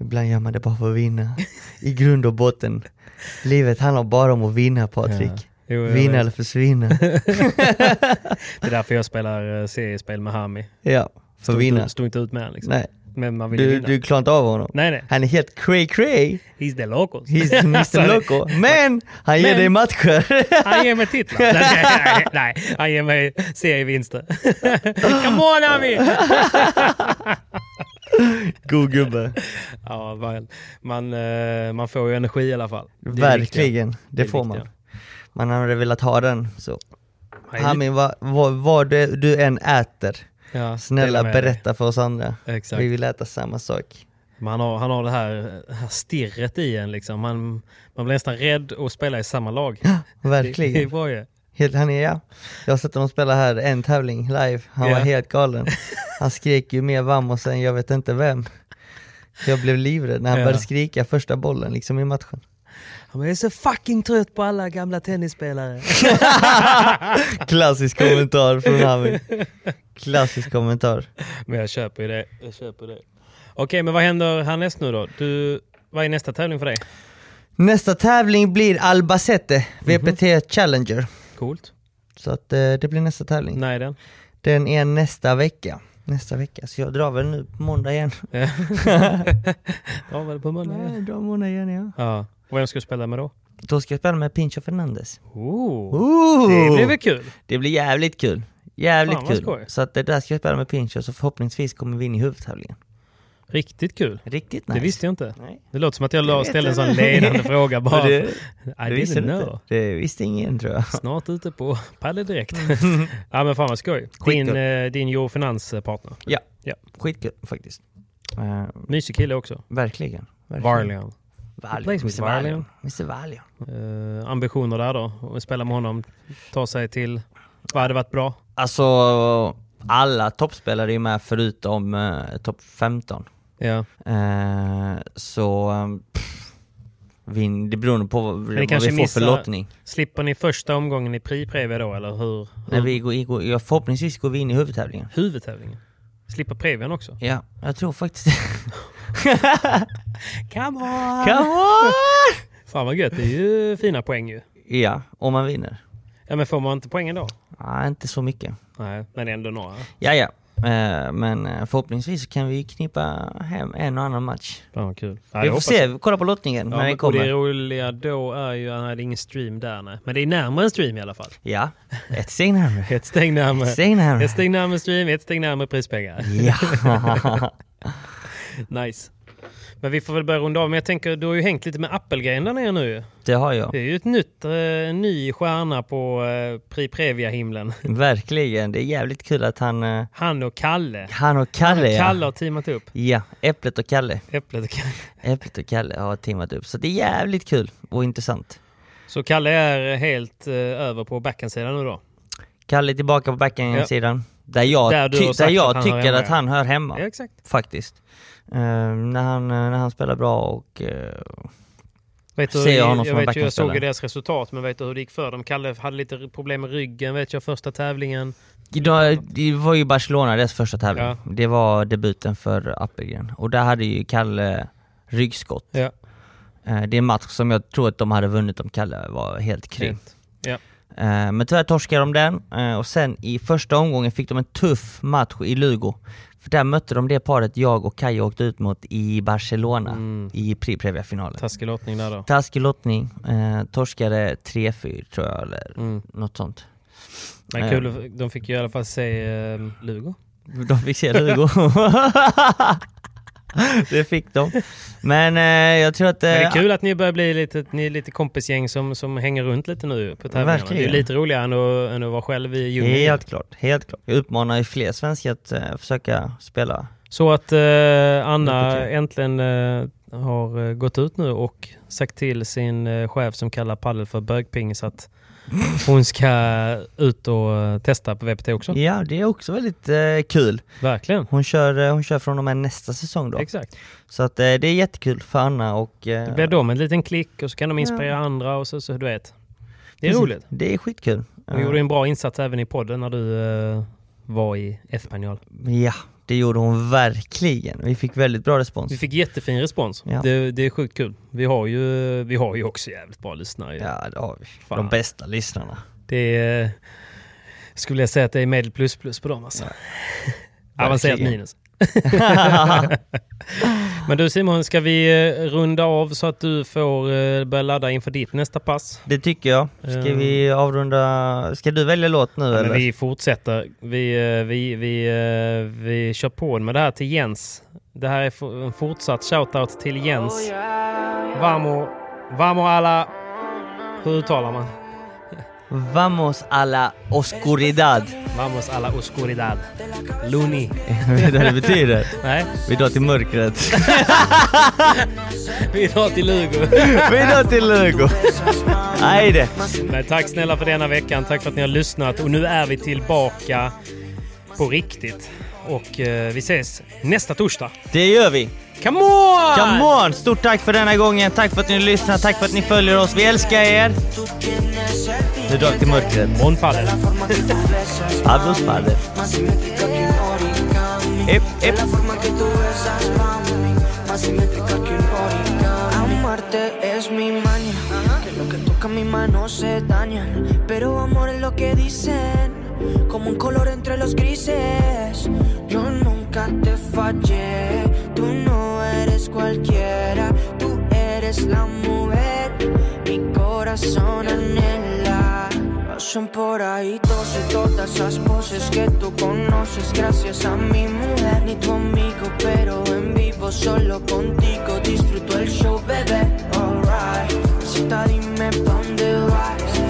Ibland gör man det bara för att vinna. I grund och botten. Livet handlar bara om att vinna Patrik. Ja. Jo, vinna eller försvinna. Det är därför jag spelar eh, seriespel med Hami. ja, för Stod vinna. Inte, stod inte ut med liksom. Nej, Men man vill du, vinna. du klarar inte av honom. Nej nej. Han är helt cray cray. He's the local. He's Alltså, Mr Loco. Men han ger dig matcher. Han ger mig titlar. nej, nej, han ger mig serievinster. Come on Hami! God gubbe. ja, man, man, eh, man får ju energi i alla fall. Det. Verkligen, det, är får man. Man hade velat ha den så. Hamin, vad, vad, vad du, du än äter, Ja, snälla berätta för oss andra. Exakt. Vi vill äta samma sak. Men han har, han har det här, här stirret i en liksom. Man, man blir nästan rädd att spela i samma lag. Det, det är Verkligen. bra ju. Helt, han är, ja. Jag har sett honom spela här en tävling live, han var Ja. helt galen. Han skrek ju mer vamos än jag vet inte vem. Jag blev livrädd när han Ja. började skrika första bollen liksom i matchen. Han är så fucking trött på alla gamla tennisspelare. Klassisk kommentar från Hamin. Klassisk kommentar. Men jag köper ju det. Jag köper det. Okej, men vad händer härnäst nu då? Du, vad är nästa tävling för dig? Nästa tävling blir Albacete, VPT Challenger. Coolt. Så att eh, det blir nästa tävling. Nej den. Den är nästa vecka. Nästa vecka, så jag drar väl nu på måndag igen. Drar väl på måndag Ja, igen. jag drar måndag igen ja. Ja. Och vem ska du spela med då? Då ska jag spela med Pincho Fernandes. Oh. Ooh. Det blir väl kul? Det blir jävligt kul. Jävligt Fan, kul. Så att det där ska jag spela med Pincho, så förhoppningsvis kommer vi in i huvudtävlingen. Riktigt kul. Riktigt nice. Det visste jag inte. Nej. Det låter som att jag ställde en sån ledande fråga bara. Det- I Det visste du know. inte. Det visste ingen tror jag. Snart ute på Padel Direkt. ja men fan vad skoj. Din, Skitkul. eh, din Euro Finans-partner. Ja, Ja. skitkul faktiskt. Uh, Mysig kille också. verkligen. verkligen. Varlian. With Mr. Valiant. Mr. Valiant. Eh, ambitioner där då? Att spela med honom? Ta sig till... Vad hade varit bra? Alltså, alla toppspelare är ju med förutom uh, topp 15. Ja. Eh, så, um, pff, vin, det beror nog på vad, ni vad kanske vi får för missar- lottning. Slipper ni första omgången i Pri-Previa då eller hur? hur? När vi går, går, förhoppningsvis går vi in i huvudtävlingen. Huvudtävlingen? Slipper Previan också? Ja, jag tror faktiskt det. Come on! Come on! Fan vad gött, det är ju fina poäng ju. Ja, om man vinner. Ja men får man inte poängen då? Nej, inte så mycket. Nej, men ändå några. Ja, ja. Eh, men eh, förhoppningsvis kan vi knippa hem en och annan match. Fan vad kul. Ja, vi får se, jag. kolla på lottningen Ja, när den och det kommer. roliga då är ju, nej det är ingen stream där nej. Men det är närmare en stream i alla fall. Ja, ett steg närmare. Ett steg närmare. Ett steg närmare. Ett steg närmare stream, ett steg närmare prispengar. Ja. nice. Men vi får väl börja runda av. Men jag tänker, du har ju hängt lite med Appelgren där nere nu. Det har jag. Det är ju ett nytt, eh, ny stjärna på eh, Pri Previa-himlen. Verkligen. Det är jävligt kul att han... eh, Han och Kalle. Han och Kalle, ja. Kalle har teamat upp. Ja, Äpplet och Kalle. Äpplet och Kalle. Äpplet och Kalle har teamat upp. Så det är jävligt kul och intressant. Så Kalle är helt eh, över på backhandsidan nu då? Kalle är tillbaka på backhandsidan. Där jag, Där ty- där jag han tycker att han hör hemma. Ja, exakt. Faktiskt. Eh, när, han, eh, när han spelar bra och eh, Vet du, ser jag honom jag, som en vet ju, jag såg deras resultat, men vet du hur det gick för dem? Kalle hade lite problem med ryggen, vet jag, första tävlingen. Det var ju Barcelona deras första tävling. Ja. Det var debuten för Appelgren. Och där hade ju Kalle ryggskott. Ja. Det är en match som jag tror att de hade vunnit om Kalle var helt kry. Helt. Ja. Men tyvärr torskade de den och sen i första omgången fick de en tuff match i Lugo. För där mötte de det paret jag och Kaj åkte ut mot i Barcelona Mm. i Previa-finalen. Taskig lottning där då. Taskig lottning, eh, torskade 3-4 tror jag eller Mm. något sånt. Men Eh, kul, de fick ju i alla fall se eh, Lugo. De fick se Lugo. det fick de. Men eh, jag tror att... Men det är eh, kul att ni börjar bli lite, ni är lite kompisgäng som, som hänger runt lite nu på tävlingarna. Det är lite roligare än att, än att vara själv i djungeln. Helt klart, helt klart. Jag uppmanar ju fler svenskar att eh, försöka spela. Så att eh, Anna äntligen eh, har eh, gått ut nu och sagt till sin eh, chef som kallar padel för bögpingis att hon ska ut och eh, testa på VPT också. Ja, det är också väldigt eh, kul. Verkligen. Hon kör, eh, hon kör från och med nästa säsong då. Exakt. Så att eh, det är jättekul för Anna och... eh, Det blir de en liten klick och så kan de inspirera andra och så, så du vet. Det är precis. roligt. Det är skitkul. Hon Eh, gjorde en bra insats även i podden när du eh, var i F-Spanjol. Ja, det gjorde hon verkligen. Vi fick väldigt bra respons. Vi fick jättefin respons. Ja. Det, det är sjukt kul. Vi har ju, vi har ju också jävligt bra lyssnare. Ja, det har vi. Fan. De bästa lyssnarna. Det är, skulle jag säga att det är medel plus plus på dem alltså. Avancerat Verkligen. minus. Men du Simon, ska vi eh, runda av så att du får eh, börja ladda inför ditt nästa pass? Det tycker jag. Ska Eh. vi avrunda... Ska du välja låt nu Ja, eller? men vi fortsätter. Vi, vi, vi, vi kör på med det här till Jens. Det här är en fortsatt shoutout till Jens. Vamo, vamo alla... Hur uttalar man? Vamos a la oscuridad. Vamos a la oscuridad. Luni. Vet du vad det betyder? Nej. Vi drar till mörkret. Vi drar till Lugo. Vi drar till Lugo. Nej det. Men tack snälla för denna veckan. Tack för att ni har lyssnat. Och nu är vi tillbaka på riktigt. Och eh, vi ses nästa torsdag. Det gör vi. Come on! Come on! Stort tack för denna gången. Tack för att ni lyssnar. Tack för att ni följer oss. Vi älskar er. Drar vi till mörkret. Bon padel. Adios padel. Ep, ep. Amarte es mi maña. Que lo que toca mi mano se daña. Pero amor es lo que dicen. Como un color entre los grises. Yo nunca te fallé. Tú no eres cualquiera. Tú eres la mujer. Mi corazón anhela. Pasan por ahí todos y todas esas poses que tú conoces gracias a mi mujer. Ni tu amigo, pero en vivo solo contigo disfruto el show, bebé. Alright, cita dime pa' dónde vas,